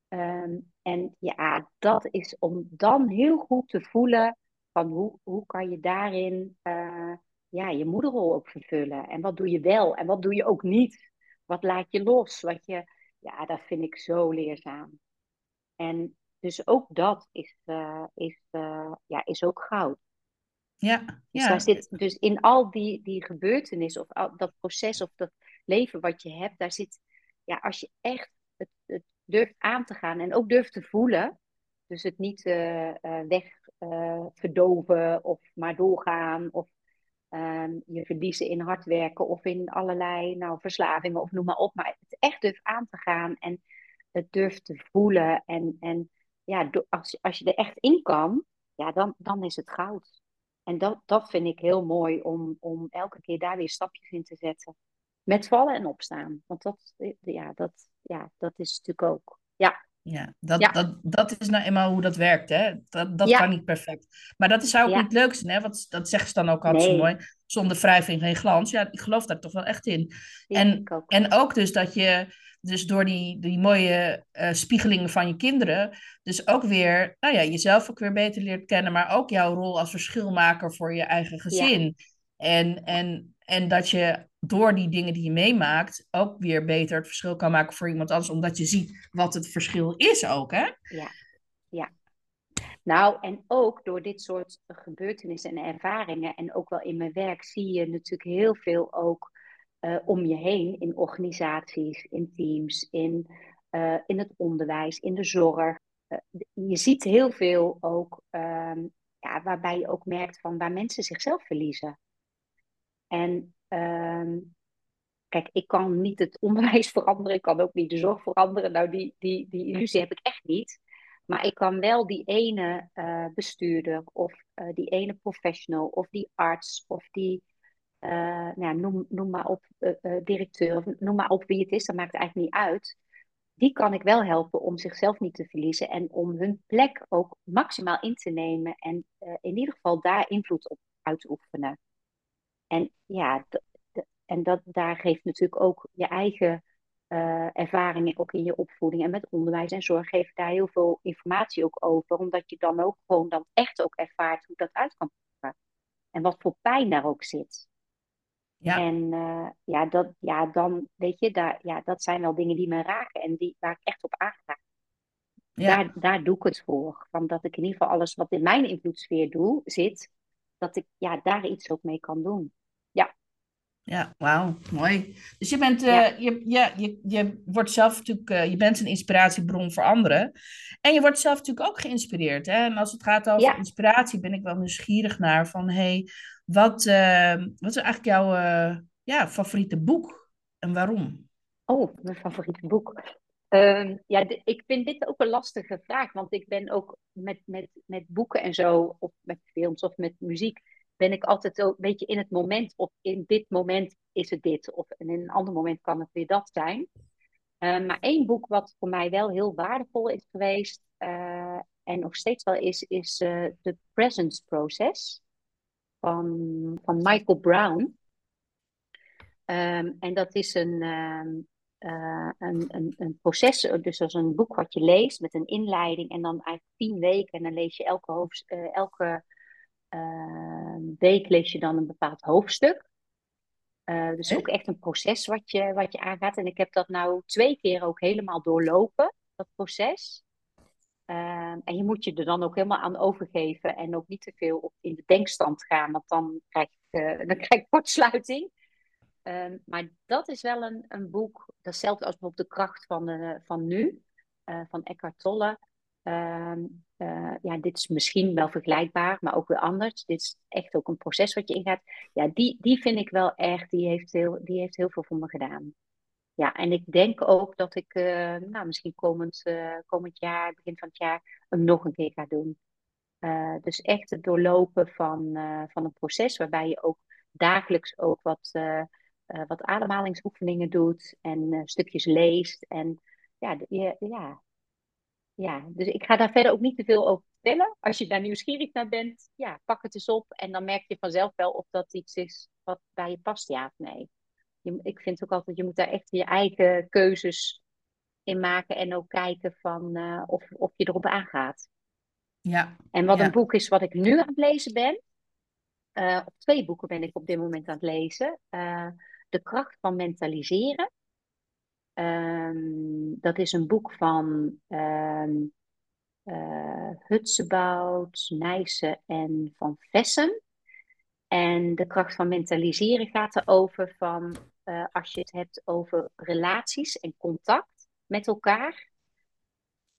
Ehm, en ja, dat is om dan heel goed te voelen van hoe, hoe kan je daarin uh, ja, je moederrol ook vervullen? En wat doe je wel en wat doe je ook niet? Wat laat je los? Wat je, ja, dat vind ik zo leerzaam. En dus ook dat is, uh, is, uh, ja, is ook goud. Ja, dus ja. daar zit dus in al die, die gebeurtenissen of al, dat proces of dat leven wat je hebt, daar zit, ja, als je echt het, het durft aan te gaan en ook durft te voelen, dus het niet uh, weg uh, verdoven of maar doorgaan of ehm, je verliezen in hard werken of in allerlei nou, verslavingen of noem maar op. Maar het echt durft aan te gaan en het durft te voelen. En, en ja, als, als je er echt in kan, ja, dan, dan is het goud. En dat, dat vind ik heel mooi om, om elke keer daar weer stapjes in te zetten. Met vallen en opstaan. Want dat, ja, dat, ja, dat is natuurlijk ook. Ja. Ja, dat, Dat, dat is nou eenmaal hoe dat werkt, hè? Dat, dat kan niet perfect. Maar dat is ook niet het leukste, hè? Want dat zegt ze dan ook altijd zo mooi. Zonder wrijving geen glans. Ja, ik geloof daar toch wel echt in. en, ook. en ook dus dat je dus door die, die mooie uh, spiegelingen van je kinderen, dus ook weer, nou ja, jezelf ook weer beter leert kennen, maar ook jouw rol als verschilmaker voor je eigen gezin. En, en, en dat je door die dingen die je meemaakt ook weer beter het verschil kan maken voor iemand anders, omdat je ziet wat het verschil is ook, hè? Ja, ja. Nou, en ook door dit soort gebeurtenissen en ervaringen, en ook wel in mijn werk, zie je natuurlijk heel veel ook uh, om je heen in organisaties, in teams, in, uh, in het onderwijs, in de zorg. Uh, je ziet heel veel ook ehm, ja, waarbij je ook merkt van waar mensen zichzelf verliezen. En ehm, kijk, ik kan niet het onderwijs veranderen, ik kan ook niet de zorg veranderen. Nou, die, die, die illusie heb ik echt niet. Maar ik kan wel die ene bestuurder of die ene professional of die arts of die uh, nou, noem, noem maar op directeur, of noem maar op wie het is, dat maakt eigenlijk niet uit. Die kan ik wel helpen om zichzelf niet te verliezen en om hun plek ook maximaal in te nemen en in ieder geval daar invloed op uit te oefenen. En ja, en dat, daar geeft natuurlijk ook je eigen ervaringen, ook in je opvoeding en met onderwijs en zorg, geeft daar heel veel informatie ook over, omdat je dan ook gewoon dan echt ook ervaart hoe dat uit kan pakken. En wat voor pijn daar ook zit. Ja. En uh, ja, dat, ja, dan weet je, daar, ja, dat zijn wel dingen die me raken en die, waar ik echt op aanga. Ja. Daar, daar doe ik het voor. Van dat ik in ieder geval alles wat in mijn invloedssfeer doe, zit, dat ik ja, daar iets ook mee kan doen. Ja. Wauw, mooi. Dus je bent, uh, je, ja, je, je wordt zelf natuurlijk, uh, je bent een inspiratiebron voor anderen. En je wordt zelf natuurlijk ook geïnspireerd. Hè? En als het gaat over inspiratie, ben ik wel nieuwsgierig naar van, hey, wat, uh, wat is eigenlijk jouw ja, favoriete boek en waarom? Oh, mijn favoriete boek. Uh, ja, ik vind dit ook een lastige vraag, want ik ben ook met, met, met boeken en zo, of met films of met muziek, ben ik altijd ook een beetje in het moment, of in dit moment is het dit, of in een ander moment kan het weer dat zijn. Uh, maar één boek wat voor mij wel heel waardevol is geweest, uh, en nog steeds wel is, is The Presence Process van, van Michael Brown. Um, en dat is een, uh, een, een, een, proces, dus als een boek wat je leest met een inleiding en dan eigenlijk tien weken. En dan lees je elke, hoofd, elke week lees je dan een bepaald hoofdstuk. Uh, dus ook echt een proces wat je, wat je aangaat. En ik heb dat nou twee keer ook helemaal doorlopen, dat proces. Ehm, en je moet je er dan ook helemaal aan overgeven en ook niet te veel op in de denkstand gaan, want dan krijg je, uh, dan krijg je kortsluiting. Ehm, maar dat is wel een, een boek, datzelfde als bijvoorbeeld De Kracht van, van Nu, van Eckhart Tolle. Ehm, eh, ja, dit is misschien wel vergelijkbaar, maar ook weer anders. Dit is echt ook een proces wat je ingaat. Ja, die, die vind ik wel echt, die heeft, heel, die heeft heel veel voor me gedaan ja, en ik denk ook dat ik uh, nou, misschien komend, uh, komend jaar, begin van het jaar, hem nog een keer ga doen. Dus echt het doorlopen van, van een proces waarbij je ook dagelijks ook wat, wat ademhalingsoefeningen doet en stukjes leest. En ja, ja, ja, ja, dus ik ga daar verder ook niet te veel over vertellen. Als je daar nieuwsgierig naar bent, ja, pak het eens op en dan merk je vanzelf wel of dat iets is wat bij je past, ja of nee je, ik vind ook altijd, je moet daar echt je eigen keuzes in maken en ook kijken van uh, of, of je erop aangaat. Ja. En wat een boek is wat ik nu aan het lezen ben, uh, op twee boeken ben ik op dit moment aan het lezen. Uh, de kracht van mentaliseren. Um, dat is een boek van um, Hutsebout, Nijssen en Van Vessen. En de kracht van mentaliseren gaat erover van uh, als je het hebt over relaties en contact met elkaar.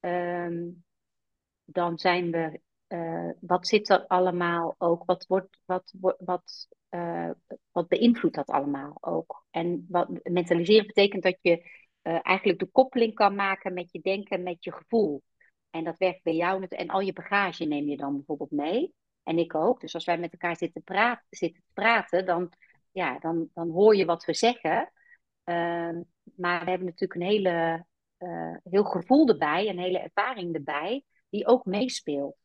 Um, dan zijn we, uh, wat zit er allemaal ook, wat, wordt, wat, wat, uh, wat beïnvloedt dat allemaal ook? En wat, mentaliseren betekent dat je eigenlijk de koppeling kan maken met je denken, met je gevoel. En dat werkt bij jou en al je bagage neem je dan bijvoorbeeld mee. En ik ook. Dus als wij met elkaar zitten, praten, praten, dan, ja, dan, dan hoor je wat we zeggen. Ehm, maar we hebben natuurlijk een hele, uh, heel gevoel erbij, een hele ervaring erbij, die ook meespeelt.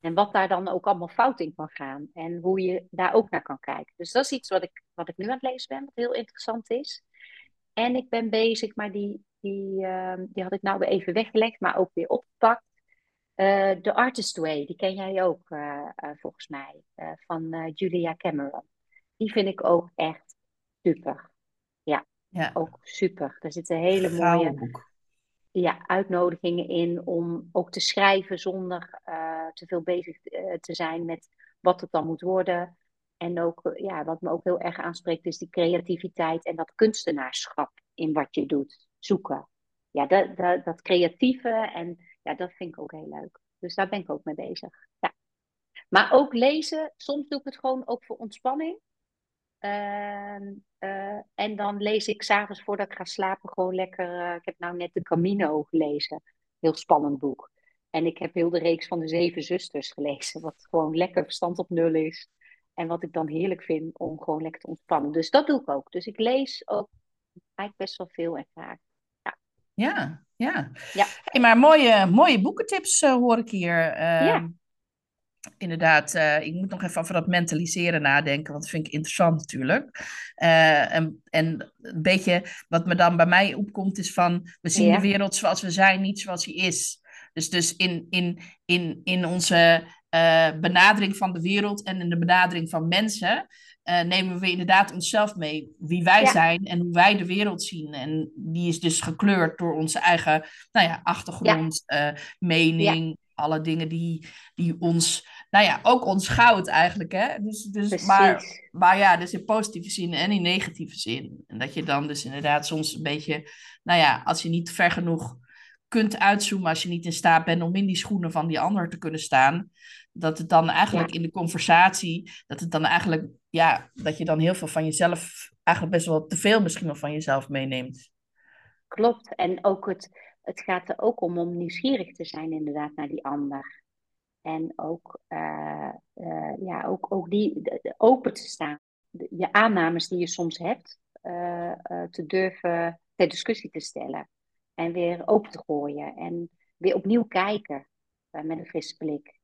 En wat daar dan ook allemaal fout in kan gaan. En hoe je daar ook naar kan kijken. Dus dat is iets wat ik, wat ik nu aan het lezen ben, wat heel interessant is. En ik ben bezig, maar die, die, ehm, die had ik nou weer even weggelegd, maar ook weer opgepakt. Uh, The Artist Way, die ken jij ook uh, uh, volgens mij, van Julia Cameron. Die vind ik ook echt super. Ja, ja. ook super. Er zitten hele mooie. Ja, uitnodigingen in om ook te schrijven zonder te veel bezig te zijn met wat het dan moet worden. En ook, ja, wat me ook heel erg aanspreekt, is die creativiteit en dat kunstenaarschap in wat je doet. Zoeken. Ja, dat, dat, dat creatieve en ja, dat vind ik ook heel leuk. Dus daar ben ik ook mee bezig. Ja. Maar ook lezen, soms doe ik het gewoon ook voor ontspanning. Uh, uh, en dan lees ik s'avonds voordat ik ga slapen gewoon lekker. Uh, ik heb nou net de Camino gelezen. Heel spannend boek. En ik heb heel de reeks van de Zeven Zusters gelezen. Wat gewoon lekker verstand op nul is. En wat ik dan heerlijk vind om gewoon lekker te ontspannen. Dus dat doe ik ook. Dus ik lees ook eigenlijk best wel veel en graag. Ja, ja. ja. Hey, maar mooie, mooie boekentips uh, hoor ik hier. Uh, ja. Inderdaad, uh, ik moet nog even over dat mentaliseren nadenken, want dat vind ik interessant natuurlijk. Eh, en, en een beetje wat me dan bij mij opkomt is van, we zien ja. de wereld zoals we zijn, niet zoals hij is. Dus, dus in, in, in, in onze benadering van de wereld en in de benadering van mensen uh, nemen we inderdaad onszelf mee. Wie wij zijn en hoe wij de wereld zien. En die is dus gekleurd door onze eigen nou ja, achtergrond, ja. Uh, mening, alle dingen die, die ons, nou ja, ook ons goud eigenlijk. Hè? Dus, dus, maar, maar ja, dus in positieve zin en in negatieve zin. En dat je dan dus inderdaad soms een beetje, nou ja, als je niet ver genoeg kunt uitzoomen, als je niet in staat bent om in die schoenen van die ander te kunnen staan, dat het dan eigenlijk in de conversatie, dat het dan eigenlijk, ja, dat je dan heel veel van jezelf, eigenlijk best wel te veel misschien wel van jezelf meeneemt. Klopt. En ook het, het gaat er ook om om nieuwsgierig te zijn inderdaad naar die ander. En ook, uh, uh, ja, ook, ook die de, open te staan. De, je aannames die je soms hebt, uh, te durven ter discussie te stellen. En weer open te gooien. En weer opnieuw kijken met een frisse blik.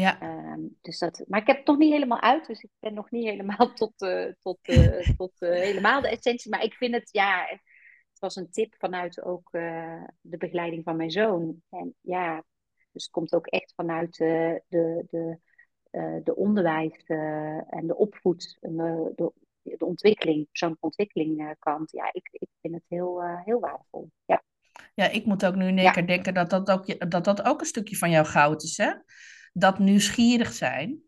Ja. Um, dus dat, maar ik heb het nog niet helemaal uit, dus ik ben nog niet helemaal tot, uh, tot, uh, tot uh, helemaal de essentie. Maar ik vind het, ja, het was een tip vanuit ook de begeleiding van mijn zoon. En ja, dus het komt ook echt vanuit de, de, de, de onderwijs en de opvoed, en de, de, ontwikkeling, persoonlijke ontwikkeling kant. Ja, ik, ik vind het heel, heel waardevol. Ja. Ja, ik moet ook nu in één keer denken dat dat, ook, dat dat ook een stukje van jouw goud is, hè? Dat nieuwsgierig zijn.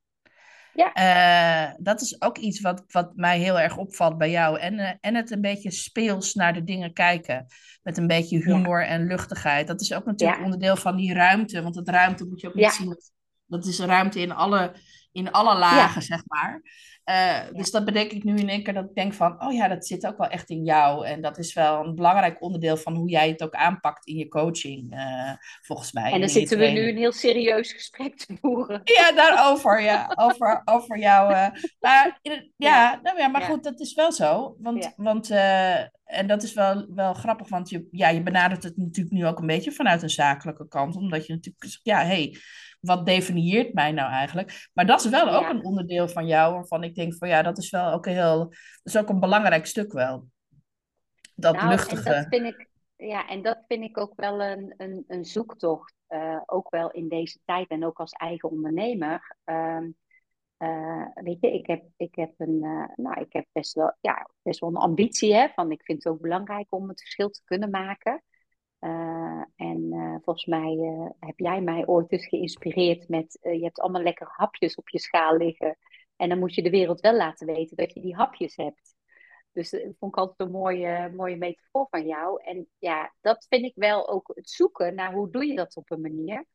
Ja. Uh, dat is ook iets wat, wat mij heel erg opvalt bij jou. En, uh, en het een beetje speels naar de dingen kijken. Met een beetje humor ja. en luchtigheid. Dat is ook natuurlijk ja. onderdeel van die ruimte. Want het ruimte moet je ook niet zien. Dat, dat is ruimte in alle, in alle lagen, zeg maar. Uh, dus dat bedenk ik nu in één keer dat ik denk van, oh ja, dat zit ook wel echt in jou. En dat is wel een belangrijk onderdeel van hoe jij het ook aanpakt in je coaching, uh, volgens mij. En dan zitten we nu een heel serieus gesprek te voeren. Ja, daarover, ja. Over, over jou. Uh, maar ja, ja. Nou ja, maar goed, dat is wel zo. Want, want en dat is wel, wel grappig, want je, ja, je benadert het natuurlijk nu ook een beetje vanuit een zakelijke kant. Omdat je natuurlijk ja, hé, hey, wat definieert mij nou eigenlijk? Maar dat is wel ook een onderdeel van jou, waarvan ik denk van ja, dat is wel ook een heel, dat is ook een belangrijk stuk wel. Dat nou, luchtige. En dat vind ik, ja, en dat vind ik ook wel een, een, een zoektocht, uh, ook wel in deze tijd en ook als eigen ondernemer. Uh, uh, weet je, ik heb, ik heb, een, uh, nou, ik heb best, wel, ja, best wel een ambitie. Hè, van ik vind het ook belangrijk om het verschil te kunnen maken. Uh, en volgens mij heb jij mij ooit dus geïnspireerd met... je hebt allemaal lekkere hapjes op je schaal liggen. En dan moet je de wereld wel laten weten dat je die hapjes hebt. Dus dat vond ik altijd een mooie, mooie metafoor van jou. En ja, dat vind ik wel ook het zoeken naar hoe doe je dat op een manier...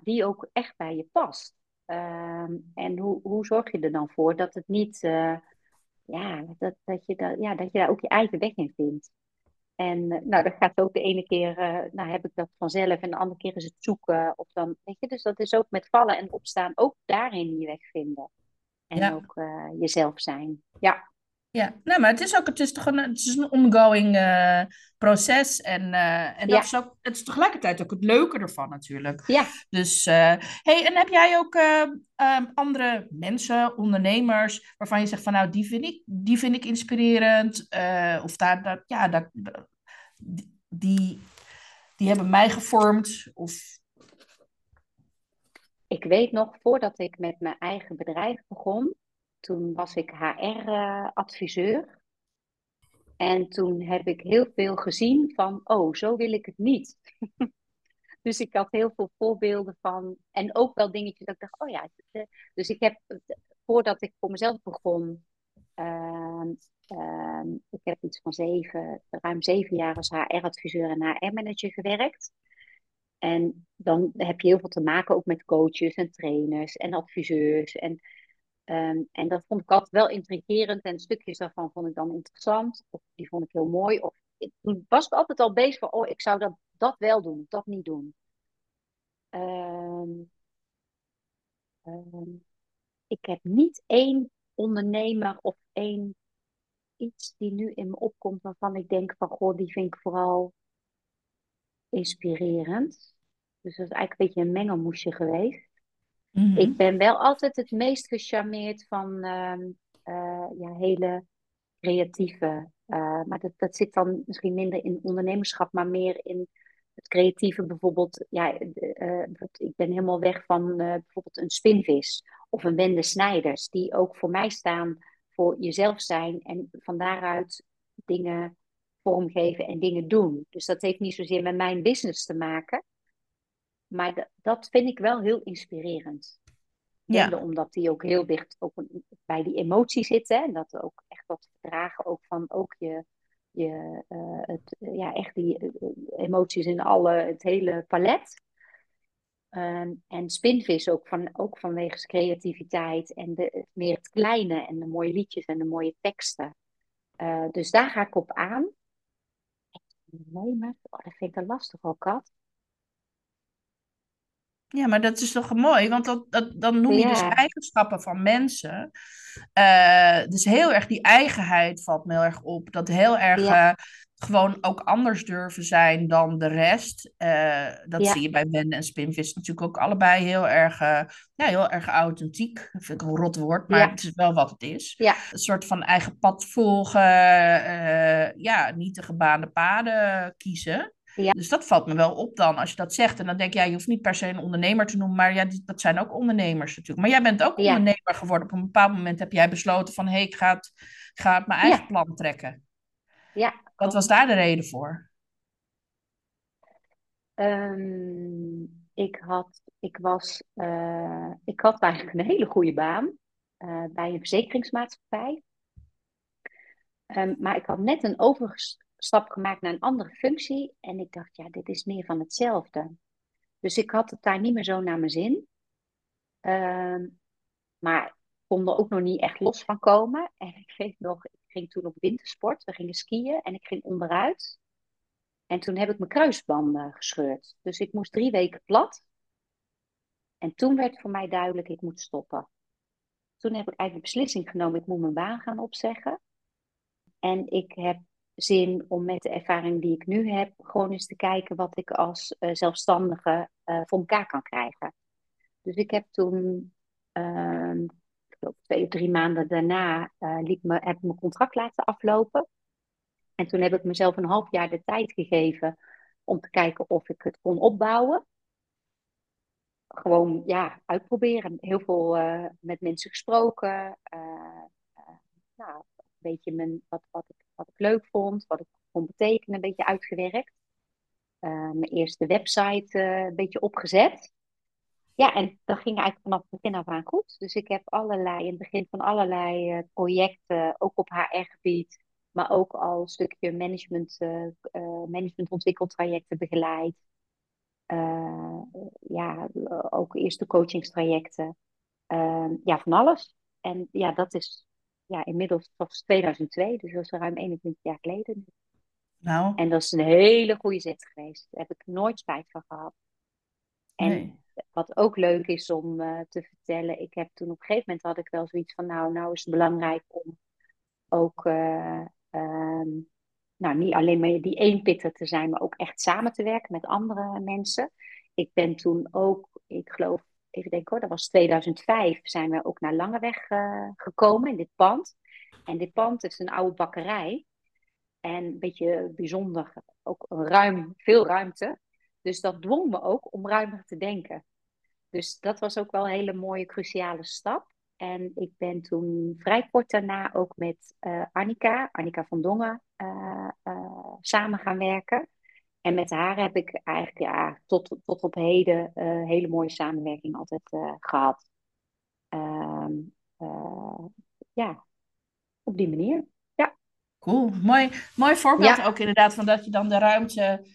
Die ook echt bij je past. Uh, en hoe, hoe zorg je er dan voor dat het niet, ja, dat, dat, je dat, ja, dat je daar ook je eigen weg in vindt. En nou, dat gaat ook de ene keer, nou heb ik dat vanzelf en de andere keer is het zoeken. Of dan, weet je, dus dat is ook met vallen en opstaan, ook daarin je weg vinden. En ook jezelf zijn. Ja. Ja, nou, maar het is ook het is toch een, het is een ongoing uh, proces. En, uh, en dat is ook, het is tegelijkertijd ook het leuke ervan natuurlijk. Ja. Dus, uh, hey, en heb jij ook um, andere mensen, ondernemers, waarvan je zegt van nou, die vind ik, die vind ik inspirerend. of daar, daar, ja, daar, die, die hebben mij gevormd. Of... Ik weet nog, voordat ik met mijn eigen bedrijf begon, toen was ik HR-adviseur. En toen heb ik heel veel gezien van, oh, zo wil ik het niet. dus ik had heel veel voorbeelden van, en ook wel dingetjes dat ik dacht, oh ja. Dus ik heb, voordat ik voor mezelf begon, uh, uh, ik heb iets van zeven, ruim zeven jaar als HR-adviseur en HR-manager gewerkt. En dan heb je heel veel te maken ook met coaches en trainers en adviseurs. En Ehm, en dat vond ik altijd wel intrigerend en stukjes daarvan vond ik dan interessant. Of die vond ik heel mooi. Of ik, was ik altijd al bezig van, oh, ik zou dat, dat wel doen, dat niet doen. Ehm, ehm, ik heb niet één ondernemer of één iets die nu in me opkomt waarvan ik denk van, goh, die vind ik vooral inspirerend. Dus dat is eigenlijk een beetje een mengelmoesje geweest. Mhm. Ik ben wel altijd het meest gecharmeerd van ehm, eh, ja, hele creatieve. Uh, maar dat, dat zit dan misschien minder in ondernemerschap, maar meer in het creatieve. Bijvoorbeeld, ja, uh, ik ben helemaal weg van bijvoorbeeld een spinvis of een Wende Snijders, die ook voor mij staan voor jezelf zijn en van daaruit dingen vormgeven en dingen doen. Dus dat heeft niet zozeer met mijn business te maken. Maar dat vind ik wel heel inspirerend. Ja. omdat die ook heel dicht ook bij die emotie zitten. En dat ook echt wat verdragen ook van ook je, je uh, het, ja, echt die uh, emoties in alle, het hele palet. Um, en spinvis ook, van, ook vanwege creativiteit en de, meer het kleine en de mooie liedjes en de mooie teksten. Uh, dus daar ga ik op aan. Nee, maar oh, dat vind ik een lastig ook, Kat. Ja, maar dat is toch mooi, want dat, dat, dan noem je dus eigenschappen van mensen. Uh, dus heel erg die eigenheid valt me heel erg op. Dat heel erg uh, gewoon ook anders durven zijn dan de rest. Uh, dat zie je bij Wende en Spinvis natuurlijk ook allebei heel erg, ja, heel erg authentiek. Dat vind ik een rot woord, maar het is wel wat het is. Een soort van eigen pad volgen, ja, niet de gebaande paden kiezen. Ja. Dus dat valt me wel op dan, als je dat zegt. En dan denk jij, je hoeft niet per se een ondernemer te noemen, maar ja, dat zijn ook ondernemers natuurlijk. Maar jij bent ook ondernemer geworden. Op een bepaald moment heb jij besloten van, hé, hey, ik ga, het, ga mijn eigen plan trekken. Ja. Wat was daar de reden voor? Ehm, ik, had, ik, was, uh, ik had eigenlijk een hele goede baan uh, bij een verzekeringsmaatschappij. Um, maar ik had net een overigens stap gemaakt naar een andere functie. En ik dacht, ja, dit is meer van hetzelfde. Dus ik had het daar niet meer zo naar mijn zin. Uh, maar ik kon er ook nog niet echt los van komen. En ik weet nog, ik ging toen op wintersport. We gingen skiën en ik ging onderuit. En toen heb ik mijn kruisbanden gescheurd. Dus ik moest drie weken plat. En toen werd voor mij duidelijk, ik moet stoppen. Toen heb ik eigenlijk de beslissing genomen, ik moet mijn baan gaan opzeggen. En ik heb zin om met de ervaring die ik nu heb, gewoon eens te kijken wat ik als uh, zelfstandige uh, voor elkaar kan krijgen. Dus ik heb toen, uh, twee of drie maanden daarna, uh, liep heb ik mijn contract laten aflopen. En toen heb ik mezelf een half jaar de tijd gegeven om te kijken of ik het kon opbouwen. Gewoon, ja, uitproberen. Heel veel met mensen gesproken. nou, beetje mijn, wat, wat ik wat ik leuk vond, wat ik kon betekenen, een beetje uitgewerkt. Uh, mijn eerste website uh, een beetje opgezet. Ja, en dat ging eigenlijk vanaf het begin af aan goed. Dus ik heb allerlei, in het begin van allerlei uh, projecten, ook op HR-gebied, maar ook al stukje management, managementontwikkeltrajecten begeleid. ja, ook eerste coachingstrajecten. ja, van alles. En ja, dat is ja, inmiddels was 2002, dus dat is ruim 21 jaar geleden. Nou. En dat is een hele goede zet geweest. Daar heb ik nooit spijt van gehad. En Nee. wat ook leuk is om eh, te vertellen, ik heb toen op een gegeven moment had ik wel zoiets van, nou, nou is het belangrijk om ook, eh, ehm, nou, niet alleen maar die eenpitter te zijn, maar ook echt samen te werken met andere mensen. Ik ben toen ook, ik geloof, even denken hoor, dat was 2005, zijn we ook naar Langeweg eh, gekomen in dit pand. En dit pand is een oude bakkerij. En een beetje bijzonder, ook ruim, veel ruimte. Dus dat dwong me ook om ruimer te denken. Dus dat was ook wel een hele mooie, cruciale stap. En ik ben toen vrij kort daarna ook met uh, Annika, Annika van Dongen, uh, samen gaan werken. En met haar heb ik eigenlijk ja, tot, tot op heden hele mooie samenwerking altijd gehad. Ehm, ja, op die manier. Ja. Cool, mooi, mooi voorbeeld ja. ook inderdaad van dat je dan de ruimte,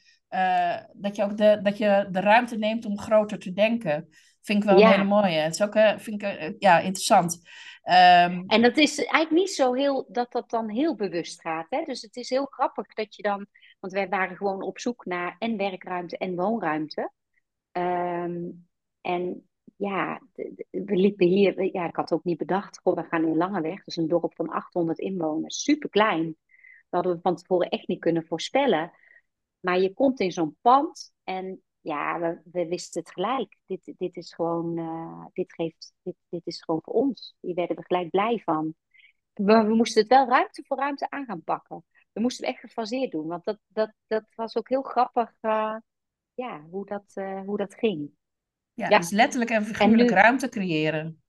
dat je ook de, dat je de ruimte neemt om groter te denken. Vind ik wel Ja. een hele mooie. Het is ook uh, vind ik, uh, ja, interessant. Um, En dat is eigenlijk niet zo heel, dat dat dan heel bewust gaat. Hè? Dus het is heel grappig dat je dan, want wij waren gewoon op zoek naar en werkruimte en woonruimte. Um, en ja, we liepen hier, ja, ik had ook niet bedacht, we gaan in Langeweg, is een dorp van 800 inwoners, super klein. Dat hadden we van tevoren echt niet kunnen voorspellen. Maar je komt in zo'n pand en ja, we, we, wisten het gelijk. Dit, dit is gewoon, uh, dit geeft, dit, dit is gewoon voor ons. Die werden er gelijk blij van. We, we, moesten het wel ruimte voor ruimte aan gaan pakken. We moesten het echt gefaseerd doen, want dat, dat, dat was ook heel grappig, uh, ja, hoe dat, uh, hoe dat ging. Ja, ja, dus letterlijk en figuurlijk en nu, ruimte creëren.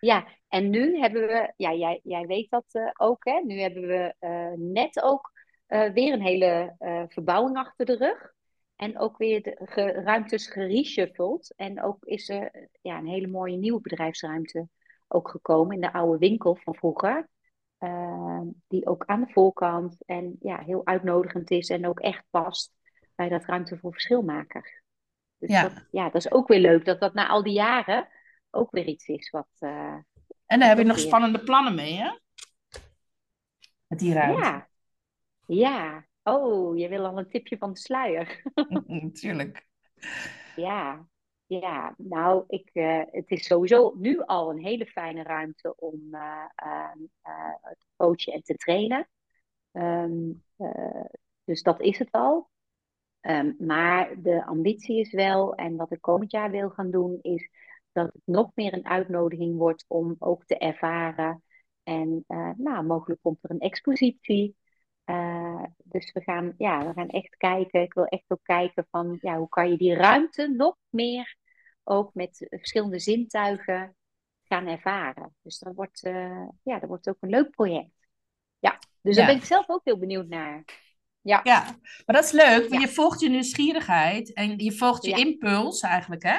Ja, en nu hebben we, ja, jij, jij weet dat ook, hè? Nu hebben we net ook weer een hele verbouwing achter de rug. En ook weer de ge, ruimtes gereshuffeld. En ook is er ja, een hele mooie nieuwe bedrijfsruimte ook gekomen in de oude winkel van vroeger. Uh, die ook aan de voorkant en ja, heel uitnodigend is en ook echt past bij dat ruimte voor verschilmakers. Dus ja. Dat, ja, dat is ook weer leuk dat dat na al die jaren ook weer iets is wat. Uh, en daar heb je nog weer... spannende plannen mee, hè? Met die ruimte. Ja, ja. Oh, je wil al een tipje van de sluier. Tuurlijk. Ja, ja. Nou, ik, uh, het is sowieso nu al een hele fijne ruimte om uh, uh, te coachen en te trainen. Um, dus dat is het al. Um, maar de ambitie is wel, en wat ik komend jaar wil gaan doen, is dat het nog meer een uitnodiging wordt om ook te ervaren. En nou, mogelijk komt er een expositie. Uh, dus we gaan, ja, we gaan echt kijken. Ik wil echt ook kijken van ja, hoe kan je die ruimte nog meer ook met verschillende zintuigen gaan ervaren. Dus dat wordt, uh, ja, dat wordt ook een leuk project. Ja, dus ja. daar ben ik zelf ook heel benieuwd naar. Ja, ja maar dat is leuk, want ja. je volgt je nieuwsgierigheid en je volgt je Ja. impuls eigenlijk, hè?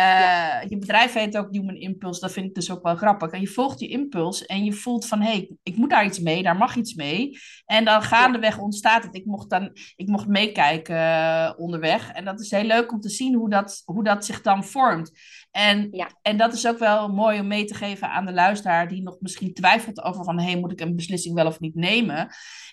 Ja. Je bedrijf heet ook Human Impulse, dat vind ik dus ook wel grappig. En je volgt je impuls en je voelt van, hé, hey, ik moet daar iets mee, daar mag iets mee. En dan gaandeweg ontstaat het. Ik mocht, dan, ik mocht meekijken uh, onderweg. En dat is heel leuk om te zien hoe dat, hoe dat zich dan vormt. En, Ja. en dat is ook wel mooi om mee te geven aan de luisteraar die nog misschien twijfelt over van, hé, hey, moet ik een beslissing wel of niet nemen?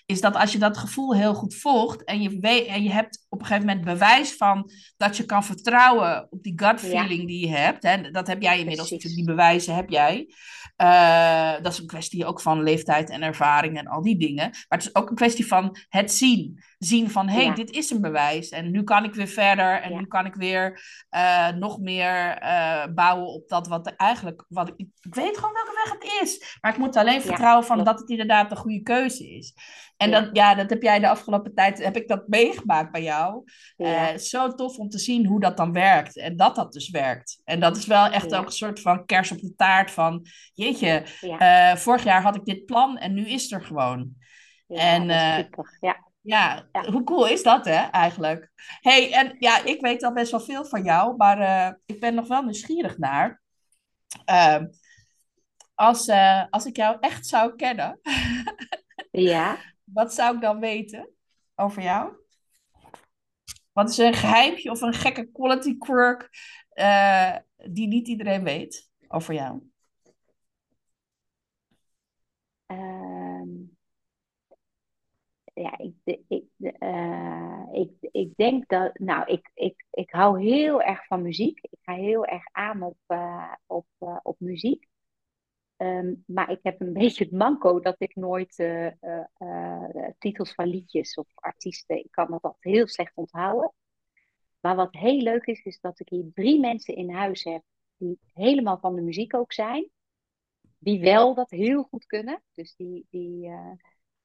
Is dat als je dat gevoel heel goed volgt en je, weet, en je hebt op een gegeven moment bewijs van dat je kan vertrouwen op die gut feeling Ja. die je hebt. Hè? Dat heb jij inmiddels Precies. die bewijzen heb jij. Uh, dat is een kwestie ook van leeftijd en ervaring en al die dingen. Maar het is ook een kwestie van het zien. Zien van, hé, hey, Ja. dit is een bewijs. En nu kan ik weer verder. En nu kan ik weer uh, nog meer uh, bouwen op dat wat er eigenlijk... Wat ik, ik weet gewoon welke weg het is. Maar ik moet alleen vertrouwen van dat het inderdaad de goede keuze is. En Ja. dat, ja, dat heb jij de afgelopen tijd... Heb ik dat meegemaakt bij jou. Ja. Uh, zo tof om te zien hoe dat dan werkt. En dat dat dus werkt. En dat is wel echt ook een soort van kers op de taart van... Jeetje, uh, vorig jaar had ik dit plan en nu is het er gewoon. En, dat is super. Ja. Ja, Ja. hoe cool is dat, hè, eigenlijk? hey, en ja, ik weet al best wel veel van jou, maar uh, ik ben nog wel nieuwsgierig naar. Uh, als, uh, als ik jou echt zou kennen, ja. wat zou ik dan weten over jou? Wat is een geheimje of een gekke quality quirk uh, die niet iedereen weet over jou? Ehm, ja, ik, ik, uh, ik, ik denk dat, nou, ik, ik, ik hou heel erg van muziek. Ik ga heel erg aan op, uh, op, uh, op muziek. Um, maar ik heb een beetje het manco dat ik nooit titels van liedjes of artiesten, ik kan dat altijd heel slecht onthouden. Maar wat heel leuk is, is dat ik hier drie mensen in huis heb die helemaal van de muziek ook zijn. Die wel dat heel goed kunnen. Dus die, die,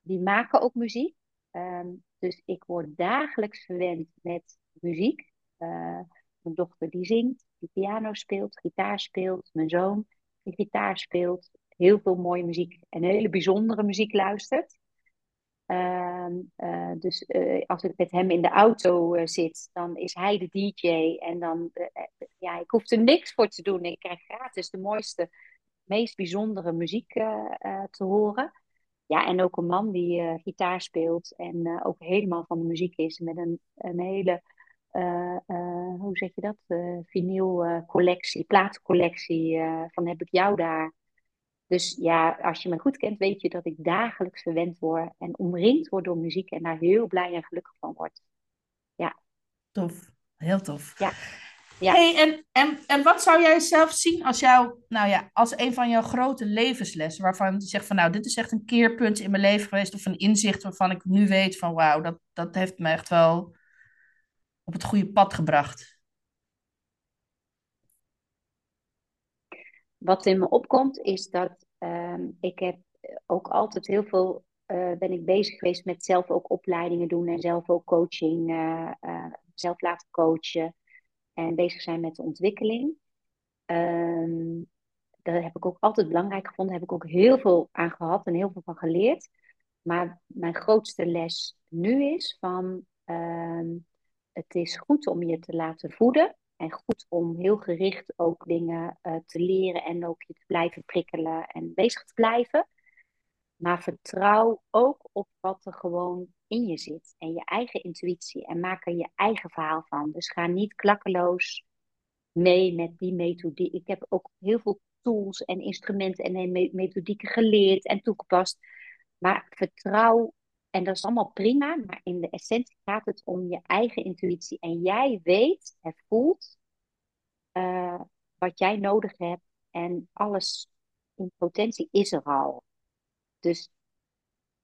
die maken ook muziek. Um, dus ik word dagelijks verwend met muziek. Uh, mijn dochter die zingt, die piano speelt, gitaar speelt. Mijn zoon die gitaar speelt. Heel veel mooie muziek en hele bijzondere muziek luistert. Uh, uh, dus uh, als ik met hem in de auto zit, dan is hij de DJ. En dan, ja, ik hoef er niks voor te doen. Ik krijg gratis de mooiste, meest bijzondere muziek te horen. Ja, en ook een man die uh, gitaar speelt en uh, ook helemaal van de muziek is. Met een, een hele, uh, hoe zeg je dat, vinylcollectie, plaatcollectie van heb ik jou daar. Dus ja, als je me goed kent, weet je dat ik dagelijks verwend word en omringd word door muziek en daar heel blij en gelukkig van word. Ja. Tof, heel tof. Ja. Ja. Hey, en, en, en wat zou jij zelf zien als jou, nou ja, als een van jouw grote levenslessen, waarvan je zegt van nou, dit is echt een keerpunt in mijn leven geweest, of een inzicht waarvan ik nu weet van wauw, dat, dat heeft me echt wel op het goede pad gebracht? Wat in me opkomt is dat ehm, ik heb ook altijd heel veel uh, ben ik bezig geweest met zelf ook opleidingen doen en zelf ook coaching, uh, uh, zelf laten coachen en bezig zijn met de ontwikkeling. Um, dat heb ik ook altijd belangrijk gevonden. Daar heb ik ook heel veel aan gehad en heel veel van geleerd. Maar mijn grootste les nu is van um, het is goed om je te laten voeden. En goed om heel gericht ook dingen uh, te leren en ook je te blijven prikkelen en bezig te blijven. Maar vertrouw ook op wat er gewoon in je zit en je eigen intuïtie en maak er je eigen verhaal van. Dus ga niet klakkeloos mee met die methodiek. Ik heb ook heel veel tools en instrumenten en methodieken geleerd en toegepast. Maar vertrouw, en dat is allemaal prima, maar in de essentie gaat het om je eigen intuïtie. En jij weet en voelt uh, wat jij nodig hebt en alles in potentie is er al. Dus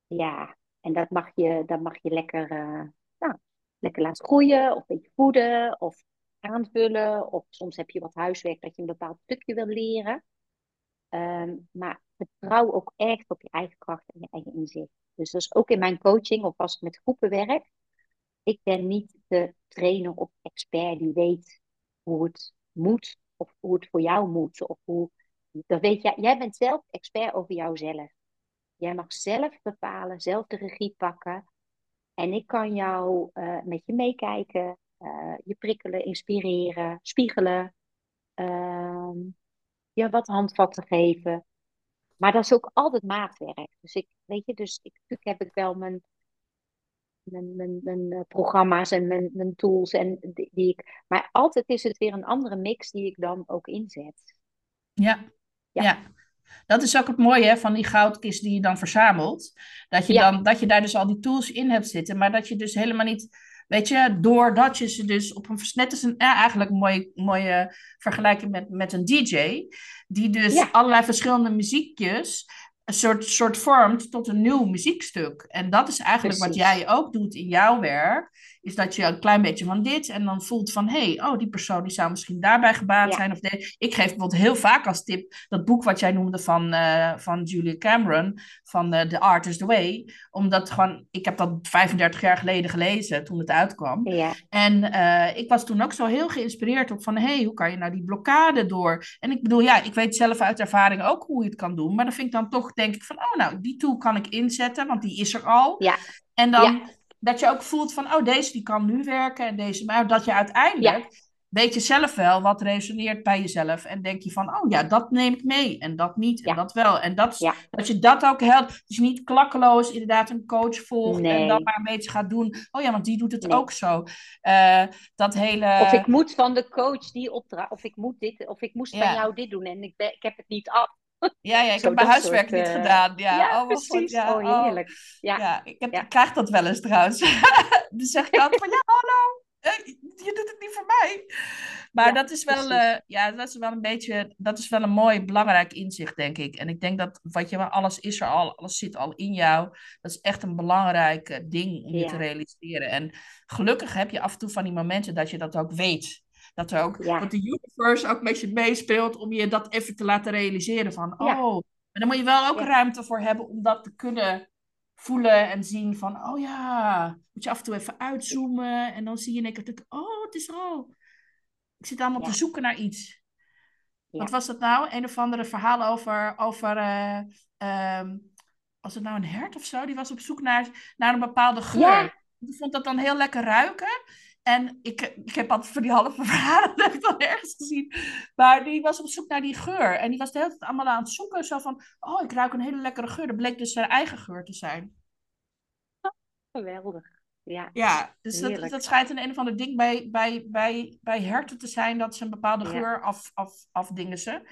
ja, en dat mag je, dat mag je lekker, uh, nou, lekker laten groeien, of een beetje voeden, of aanvullen. Of soms heb je wat huiswerk dat je een bepaald stukje wil leren. Um, maar vertrouw ook echt op je eigen kracht en je eigen inzicht. Dus dat is ook in mijn coaching of als ik met groepen werk. Ik ben niet de trainer of expert die weet hoe het moet of hoe het voor jou moet. Of hoe, dat weet jij, jij bent zelf expert over jouzelf. Jij mag zelf bepalen, zelf de regie pakken. En ik kan jou uh, met je meekijken, uh, je prikkelen, inspireren, spiegelen, uh, je wat handvatten geven. Maar dat is ook altijd maatwerk. Dus ik, weet je, dus ik, natuurlijk heb ik wel mijn, mijn, mijn, mijn eh, programma's en mijn, mijn tools. En die, die, ik, maar altijd is het weer een andere mix die ik dan ook inzet. Ja, ja. ja. Dat is ook het mooie hè, van die goudkist die je dan verzamelt. Dat je, dan, dat je daar dus al die tools in hebt zitten, maar dat je dus helemaal niet, weet je, doordat je ze dus op een net is een ja, eigenlijk een mooie, mooie vergelijking met, met een DJ, die dus allerlei verschillende muziekjes een soort, soort vormt tot een nieuw muziekstuk. En dat is eigenlijk wat jij ook doet in jouw werk is dat je een klein beetje van dit en dan voelt van hé, hey, oh, die persoon die zou misschien daarbij gebaat zijn. Of de, ik geef bijvoorbeeld heel vaak als tip dat boek wat jij noemde van, uh, van Julia Cameron, van uh, The Art is the Way. Omdat gewoon, ik heb dat 35 jaar geleden gelezen toen het uitkwam. Ja. En uh, ik was toen ook zo heel geïnspireerd op van hé, hey, hoe kan je nou die blokkade door? En ik bedoel, ja, ik weet zelf uit ervaring ook hoe je het kan doen. Maar dan vind ik dan toch, denk ik van, oh nou, die tool kan ik inzetten, want die is er al. Ja. En dan dat je ook voelt van, oh, deze die kan nu werken en deze, maar dat je uiteindelijk weet je zelf wel wat resoneert bij jezelf en denk je van, oh ja, dat neem ik mee en dat niet en dat wel. En dat, dat je dat ook helpt. Dus niet klakkeloos inderdaad een coach volgt en dan maar een beetje gaat doen. Oh ja, want die doet het ook zo. Uh, dat hele... Of ik moet van de coach die opdracht, of ik moet dit, of ik moest van jou dit doen en ik, ben, ik heb het niet af. Ja, ja ik heb mijn huiswerk niet gedaan. Ja, ja oh, precies. Ja, oh, heerlijk. Ja, ja ik, heb, ik krijg dat wel eens trouwens. dan zeg ik altijd van, ja, hallo, je doet het niet voor mij. Maar dat is wel, uh, ja, dat is wel een beetje, dat is wel een mooi, belangrijk inzicht, denk ik. En ik denk dat wat je, alles is er al, alles zit al in jou. Dat is echt een belangrijk eh, ding om je te realiseren. En gelukkig heb je af en toe van die momenten dat je dat ook weet. Dat ook, dat de universe ook met je meespeelt om je dat even te laten realiseren van, oh, en dan moet je wel ook ruimte voor hebben om dat te kunnen voelen en zien van, oh ja, moet je af en toe even uitzoomen en dan zie je in één keer, oh, het is er al. Ik zit allemaal te zoeken naar iets. Wat was dat nou? Een of andere verhaal over, over uh, um, was het nou een hert of zo? Die was op zoek naar, naar een bepaalde geur. Die vond dat dan heel lekker ruiken. En ik, ik heb altijd voor die halve verhalen heb ik dan ergens gezien. Maar die was op zoek naar die geur. En die was de hele tijd allemaal aan het zoeken. Zo van, oh, ik ruik een hele lekkere geur. Dat bleek dus zijn eigen geur te zijn. geweldig. Ja, ja dus dat, dat schijnt een een of ander ding bij, bij, bij, bij herten te zijn. Dat ze een bepaalde geur af, af, afdingen ze.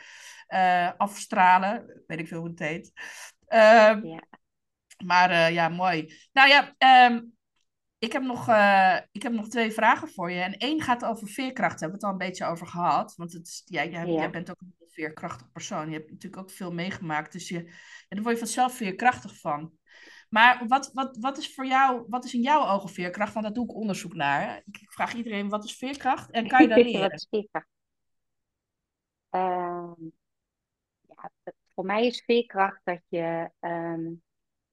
Uh, afstralen. Weet ik veel hoe het heet. Uh, ja. Maar uh, ja, mooi. Nou ja, um, ik heb, nog, uh, ik heb nog twee vragen voor je. En één gaat over veerkracht. Daar hebben we het al een beetje over gehad. Want het, ja, jij, jij bent ook een veerkrachtig persoon. Je hebt natuurlijk ook veel meegemaakt. Dus je, ja, daar word je vanzelf veerkrachtig van. Maar wat, wat, wat is voor jou, wat is in jouw ogen veerkracht? Want daar doe ik onderzoek naar. Ik vraag iedereen, wat is veerkracht? En kan je dat leren? wat is veerkracht? Uh, ja, voor mij is veerkracht dat je, um,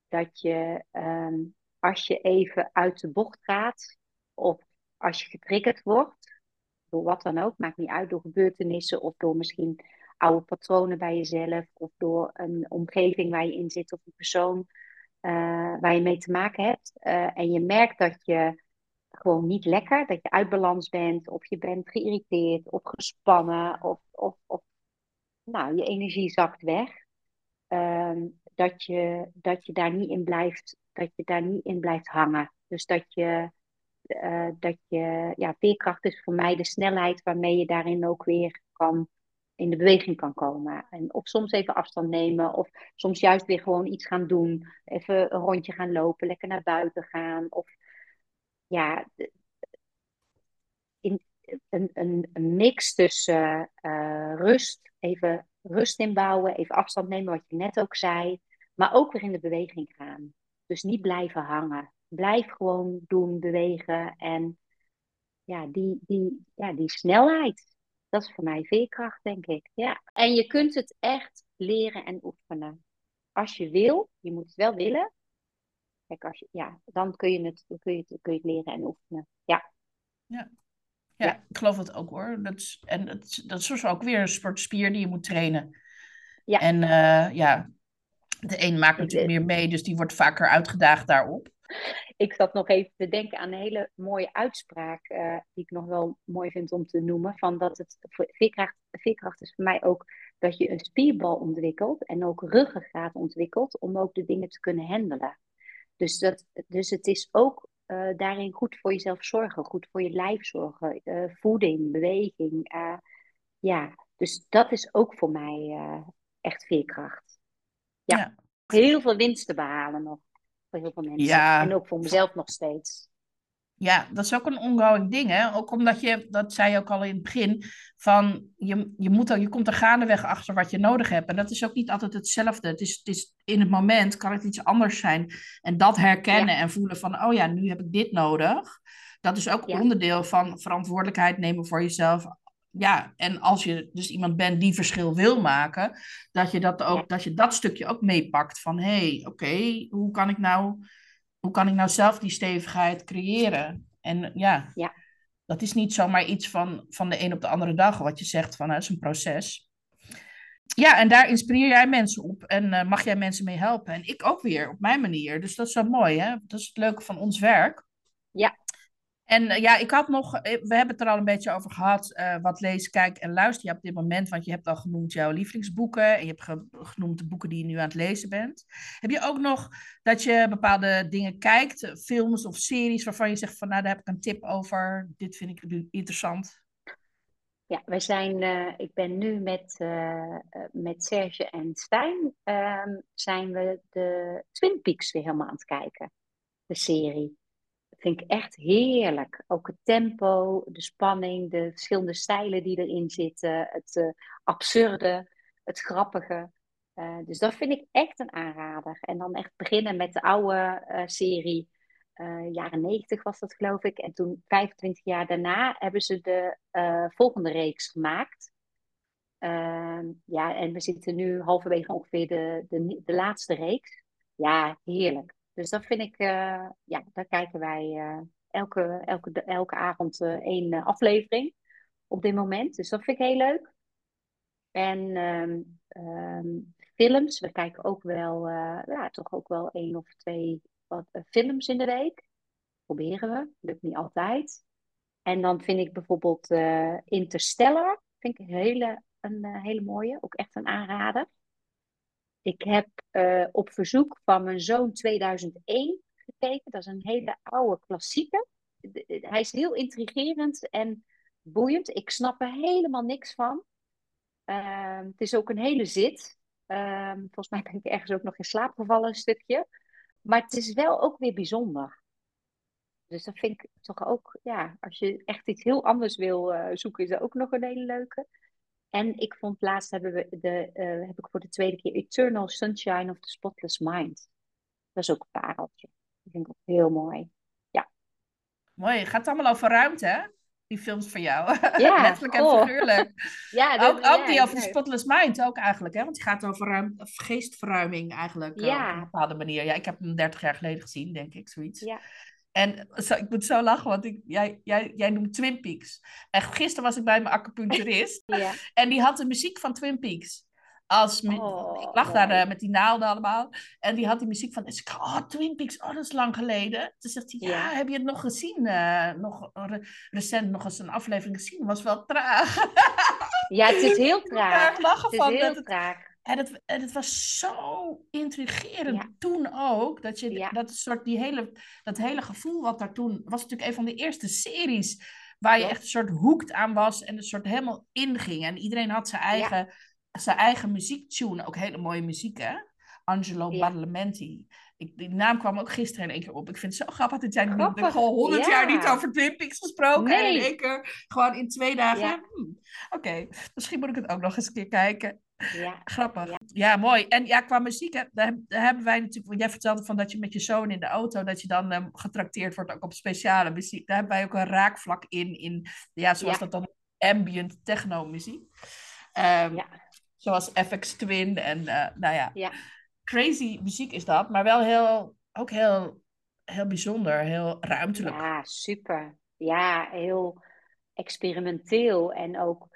dat je um, als je even uit de bocht gaat, of als je getriggerd wordt, door wat dan ook, maakt niet uit, door gebeurtenissen of door misschien oude patronen bij jezelf, of door een omgeving waar je in zit of een persoon uh, waar je mee te maken hebt. Uh, en je merkt dat je gewoon niet lekker, dat je uit balans bent, of je bent geïrriteerd, of gespannen, of, of, of nou, je energie zakt weg. Uh, dat, je, dat je daar niet in blijft dat je daar niet in blijft hangen. Dus dat je, uh, dat je, ja, veerkracht is voor mij de snelheid waarmee je daarin ook weer kan, in de beweging kan komen. En of soms even afstand nemen, of soms juist weer gewoon iets gaan doen. Even een rondje gaan lopen, lekker naar buiten gaan. Of ja, in, een, een, mix tussen uh, rust, even rust inbouwen, even afstand nemen, wat je net ook zei. Maar ook weer in de beweging gaan. Dus niet blijven hangen. Blijf gewoon doen, bewegen. En ja, die, die, ja, die snelheid, dat is voor mij veerkracht, denk ik. Ja. En je kunt het echt leren en oefenen. Als je wil, je moet het wel willen. Kijk, als je, ja, dan kun je, het, kun, je het, kun je het leren en oefenen. Ja. Ja. Ja, ik geloof het ook hoor. Dat is, en dat, dat is ook weer een soort spier die je moet trainen. Ja. En uh, ja, de een maakt natuurlijk meer mee, dus die wordt vaker uitgedaagd daarop. Ik zat nog even te denken aan een hele mooie uitspraak, uh, die ik nog wel mooi vind om te noemen. Van dat het veerkracht, veerkracht is voor mij ook dat je een spierbal ontwikkelt en ook ruggengraat ontwikkelt om ook de dingen te kunnen handelen. Dus, dat, dus het is ook uh, daarin goed voor jezelf zorgen, goed voor je lijf zorgen, uh, voeding, beweging. ja, dus dat is ook voor mij echt veerkracht ja, heel veel winst te behalen nog. Voor heel veel mensen. Ja. En ook voor mezelf nog steeds. Ja, dat is ook een ongoing ding, hè? Ook omdat je, dat zei je ook al in het begin, van je, je, moet er, je komt er gaandeweg achter wat je nodig hebt. En dat is ook niet altijd hetzelfde. Het is, het is in het moment kan het iets anders zijn. En dat herkennen en voelen van, oh ja, nu heb ik dit nodig. Dat is ook onderdeel van verantwoordelijkheid nemen voor jezelf ja, en als je dus iemand bent die verschil wil maken, dat je dat, ook, dat, je dat stukje ook meepakt van hé, hey, oké, hoe kan ik nou hoe kan ik nou zelf die stevigheid creëren? En ja, ja. dat is niet zomaar iets van, van de een op de andere dag, wat je zegt van het is een proces. Ja, en daar inspireer jij mensen op en uh, mag jij mensen mee helpen. En ik ook weer, op mijn manier. Dus dat is zo mooi, hè? Dat is het leuke van ons werk. Ja, en eh, ja, ik had nog, eh, we hebben het er al een beetje over gehad, uh, wat lees, kijk en luister je op dit moment, want je hebt al genoemd jouw lievelingsboeken en je hebt genoemd de boeken die je nu aan het lezen bent. Heb je ook nog dat je bepaalde dingen kijkt, films of series waarvan je zegt van nou daar heb ik een tip over, dit vind ik interessant? Ja, we zijn, ik ben nu met, met Serge en Stijn, uh, zijn we de Twin Peaks weer helemaal aan het kijken. De serie. Vind ik echt heerlijk. Ook het tempo, de spanning, de verschillende stijlen die erin zitten, het absurde, het grappige. dus dat vind ik echt een aanrader. En dan echt beginnen met de oude serie uh, jaren 90 was dat geloof ik. En toen 25 jaar daarna hebben ze de volgende reeks gemaakt. Uh, ja, en we zitten nu halverwege ongeveer de, de, de laatste reeks. Ja, heerlijk. Dus dat vind ik, eh, ja, daar kijken wij elke, elke, elke avond één aflevering op dit moment. Dus dat vind ik heel leuk. En um, films, we kijken ook wel, ja, toch ook wel één of twee wat eh, films in de week. Proberen we, lukt niet altijd. En dan vind ik bijvoorbeeld uh, Interstellar, vind ik een hele, een uh, hele mooie, ook echt een aanrader. Ik heb uh, op verzoek van mijn zoon 2001 gekeken. Dat is een hele oude klassieker. Hij is heel intrigerend en boeiend. Ik snap er helemaal niks van. Uh, het is ook een hele zit. Uh, volgens mij ben ik ergens ook nog in slaap gevallen een stukje. Maar het is wel ook weer bijzonder. Dus dat vind ik toch ook, ja, als je echt iets heel anders wil uh, zoeken, is dat ook nog een hele leuke. En ik vond laatst hebben we de, uh, heb ik voor de tweede keer Eternal Sunshine of the Spotless Mind. Dat is ook een pareltje. Dat vind ik ook heel mooi. Ja. Mooi. Het gaat allemaal over ruimte, hè? die films van jou. Ja, Letterlijk en figuurlijk. ja, ook, ook die over de Spotless Mind ook eigenlijk, hè? Want die gaat over ruim, geestverruiming eigenlijk ja. op een bepaalde manier. Ja, ik heb hem 30 jaar geleden gezien, denk ik, zoiets. Ja. En zo, ik moet zo lachen, want ik, jij, jij, jij noemt Twin Peaks. En gisteren was ik bij mijn acupuncturist. ja. En die had de muziek van Twin Peaks. Als oh, ik lag daar uh, met die naalden allemaal. En die had die muziek van. Dus ik, oh, Twin Peaks, oh, dat is lang geleden. Toen zegt hij, ja, heb je het nog gezien? Uh, nog recent nog eens een aflevering gezien. was wel traag. ja, het is heel traag. Ik lachen het van. Is heel dat traag. En het, en het was zo intrigerend toen ook. Dat je dat soort, die hele, dat hele gevoel wat daar toen. was natuurlijk een van de eerste series. Waar je echt een soort hoekt aan was. En een soort helemaal inging. En iedereen had zijn eigen zijn eigen muziektune, ook hele mooie muziek, hè? Angelo ja. Badalamenti. Ik, die naam kwam ook gisteren in één keer op. Ik vind het zo grappig dat jij grappig. gewoon honderd jaar niet over Twin Peaks gesproken. Nee. En in één keer gewoon in twee dagen. Ja. Hmm, oké, misschien moet ik het ook nog eens een keer kijken. Ja. Grappig. Ja. mooi. En ja, qua muziek, daar, hebben wij natuurlijk, want jij vertelde van dat je met je zoon in de auto, dat je dan um, getrakteerd wordt ook op speciale muziek. Daar hebben wij ook een raakvlak in, in ja, zoals dat dan ambient techno muziek. Um, ja. Zoals FX Twin en uh, nou ja. ja. Crazy muziek is dat, maar wel heel, ook heel, heel bijzonder, heel ruimtelijk. Ja, super. Ja, heel experimenteel. En ook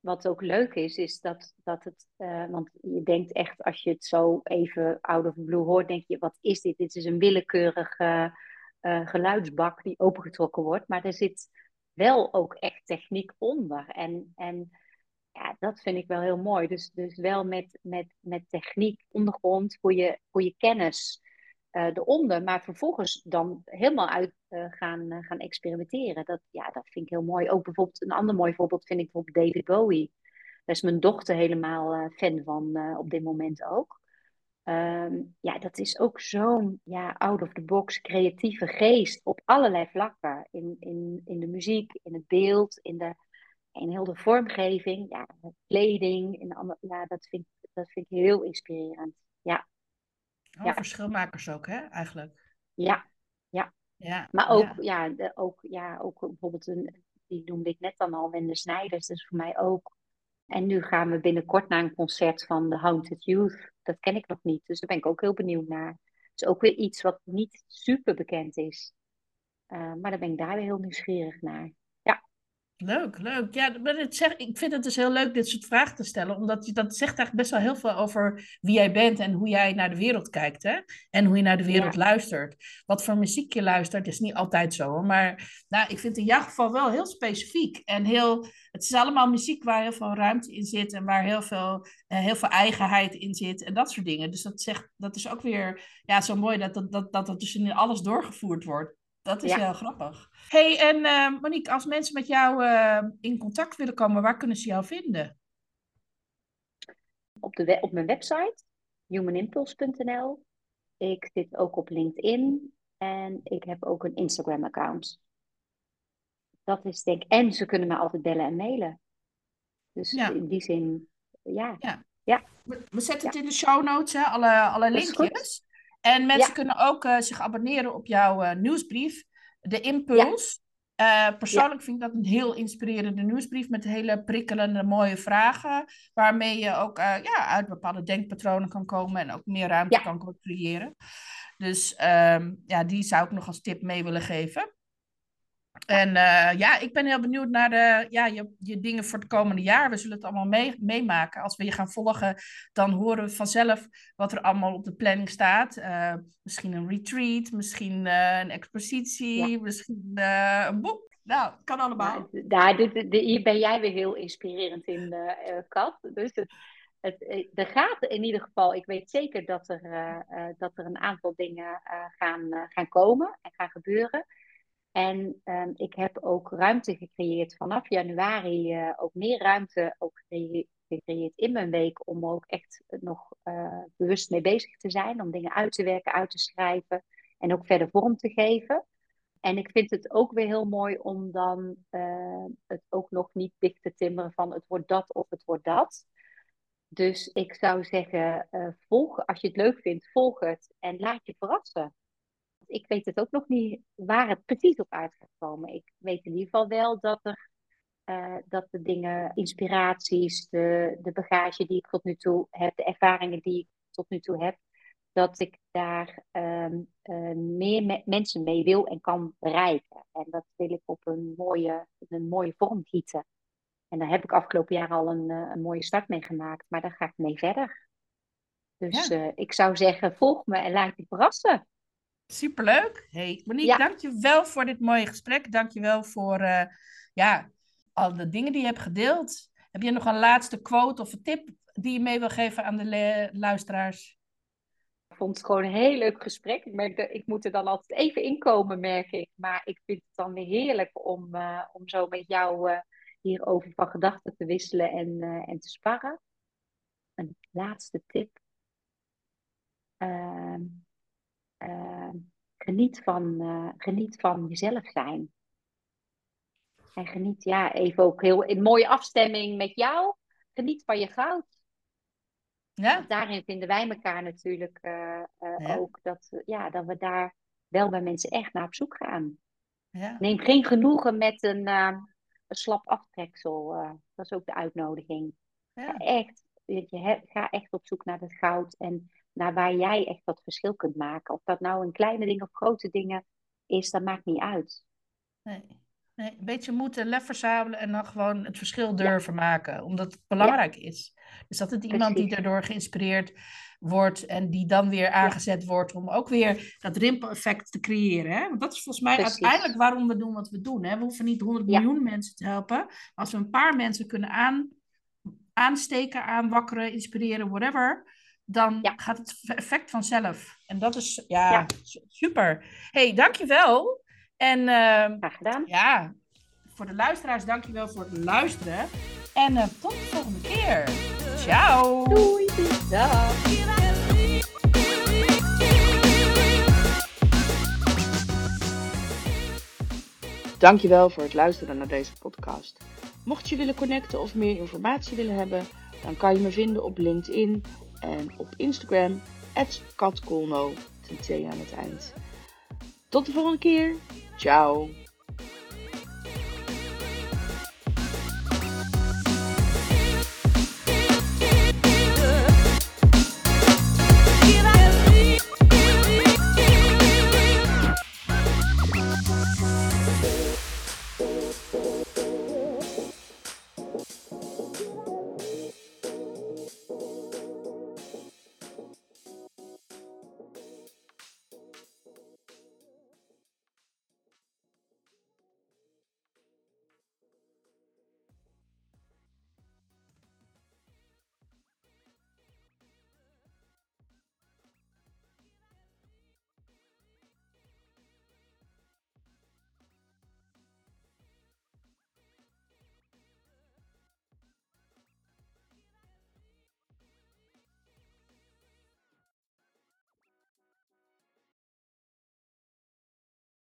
wat ook leuk is, is dat, dat het, uh, want je denkt echt als je het zo even out of blue hoort, denk je, wat is dit? Dit is een willekeurige uh, geluidsbak die opengetrokken wordt, maar er zit wel ook echt techniek onder. En, en ja, dat vind ik wel heel mooi. Dus, dus wel met, met, met techniek, ondergrond, voor je, voor je kennis uh, eronder, maar vervolgens dan helemaal uit uh, gaan, uh, gaan experimenteren. Dat, ja, dat vind ik heel mooi. Ook bijvoorbeeld een ander mooi voorbeeld vind ik bijvoorbeeld David Bowie. Daar is mijn dochter helemaal fan van op dit moment ook. Um, ja, dat is ook zo'n ja, out-of-the-box creatieve geest op allerlei vlakken. In, in, in de muziek, in het beeld, in de, en heel de vormgeving, ja, kleding, en allemaal, ja, dat vind, dat vind ik heel inspirerend. Ja. Oh, ja. Verschilmakers ook, hè, eigenlijk? Ja, ja. ja maar ook, ja. de, ook, ja, ook bijvoorbeeld, een, die noemde ik net dan al, Wende Snijders, is voor mij ook. En nu gaan we binnenkort naar een concert van The Haunted Youth. Dat ken ik nog niet, dus daar ben ik ook heel benieuwd naar. Het is ook weer iets wat niet super bekend is. Uh, maar dan ben ik daar weer heel nieuwsgierig naar. Leuk, leuk. Ja, maar het zeg, ik vind het dus heel leuk dit soort vragen te stellen, omdat je, dat zegt eigenlijk best wel heel veel over wie jij bent en hoe jij naar de wereld kijkt, hè? En hoe je naar de wereld luistert. Wat voor muziek je luistert, is niet altijd zo, maar nou, ik vind het in jouw geval wel heel specifiek en heel, het is allemaal muziek waar heel veel ruimte in zit en waar heel veel, eh, heel veel eigenheid in zit en dat soort dingen. Dus dat, zegt, dat is ook weer ja, zo mooi dat dat, dat, dat, dat dus in alles doorgevoerd wordt. Dat is heel grappig. hey, en uh, Monique, als mensen met jou uh, in contact willen komen, waar kunnen ze jou vinden? Op, de op mijn website, humanimpulse.nl. Ik zit ook op LinkedIn en ik heb ook een Instagram-account. Dat is denk ik. En ze kunnen me altijd bellen en mailen. Dus in die zin, ja. ja. ja. We, zetten het in de show notes, hè, alle, alle linkjes. En mensen kunnen ook uh, zich abonneren op jouw uh, nieuwsbrief, De Impuls. Uh, persoonlijk vind ik dat een heel inspirerende nieuwsbrief met hele prikkelende, mooie vragen. Waarmee je ook ja, uit bepaalde denkpatronen kan komen en ook meer ruimte kan creëren. Dus um, ja, die zou ik nog als tip mee willen geven. En uh, ja, ik ben heel benieuwd naar de, ja, je, je dingen voor het komende jaar. We zullen het allemaal mee, meemaken. Als we je gaan volgen, dan horen we vanzelf wat er allemaal op de planning staat. Uh, misschien een retreat, misschien uh, een expositie, misschien een boek. Nou, kan allemaal. Nou, daar, hier ben jij weer heel inspirerend in, Kat. Dus het, het, er gaat in ieder geval, ik weet zeker dat er, dat er een aantal dingen gaan, gaan komen en gaan gebeuren. En um, ik heb ook ruimte gecreëerd vanaf januari, uh, ook meer ruimte ook gecreëerd in mijn week om ook echt nog uh, bewust mee bezig te zijn, om dingen uit te werken, uit te schrijven en ook verder vorm te geven. En ik vind het ook weer heel mooi om dan uh, het ook nog niet dicht te timmeren van het wordt dat of het wordt dat. Dus ik zou zeggen, volg, als je het leuk vindt, volg het en laat je verrassen ik weet het ook nog niet waar het precies op uit gaat komen. Ik weet in ieder geval wel dat er uh, dat de dingen, inspiraties, de, de bagage die ik tot nu toe heb, de ervaringen die ik tot nu toe heb, dat ik daar um, uh, meer me mensen mee wil en kan bereiken. En dat wil ik op een mooie, een mooie vorm gieten. En daar heb ik afgelopen jaar al een, uh, een mooie start mee gemaakt, maar daar ga ik mee verder. Dus ja. ik zou zeggen, volg me en laat je verrassen. Superleuk. Hey, Monique, ja. dank je wel voor dit mooie gesprek. Dank je wel voor uh, ja, al de dingen die je hebt gedeeld. Heb je nog een laatste quote of een tip die je mee wil geven aan de luisteraars? Ik vond het gewoon een heel leuk gesprek. Ik, merk dat, ik moet er dan altijd even inkomen, merk ik. Maar ik vind het dan weer heerlijk om, uh, om zo met jou uh, hierover van gedachten te wisselen en, en te sparren. Een laatste tip. Uh, geniet, van, uh, geniet van jezelf zijn. En geniet, ja, even ook heel in mooie afstemming met jou. Geniet van je goud. Ja. daarin vinden wij elkaar natuurlijk uh, ja. ook. Dat, ja, dat we daar wel bij mensen echt naar op zoek gaan. Ja. Neem geen genoegen met een, een slap aftreksel. dat is ook de uitnodiging. Ja. Ga, echt, je, ga echt op zoek naar het goud. En naar waar jij echt dat verschil kunt maken. Of dat nou in kleine dingen of grote dingen is, dat maakt niet uit. Nee. nee een beetje moeten lef verzamelen en dan gewoon het verschil durven maken, omdat het belangrijk is. Dus dat het iemand die daardoor geïnspireerd wordt en die dan weer aangezet wordt om ook weer dat rimpel-effect te creëren. Hè? Want dat is volgens mij uiteindelijk waarom we doen wat we doen. Hè? We hoeven niet 100 miljoen mensen te helpen. Maar als we een paar mensen kunnen aan, aansteken, aanwakkeren, inspireren, whatever, dan gaat het effect vanzelf. En dat is ja, super. hey, dankjewel. En uh, Graag gedaan. Ja, voor de luisteraars, dankjewel voor het luisteren. En uh, tot de volgende keer. Ciao. Doei. Dag. Dankjewel voor het luisteren naar deze podcast. Mocht je willen connecten of meer informatie willen hebben, dan kan je me vinden op LinkedIn en op Instagram, katkolno, ten aan het eind. Tot de volgende keer. Ciao.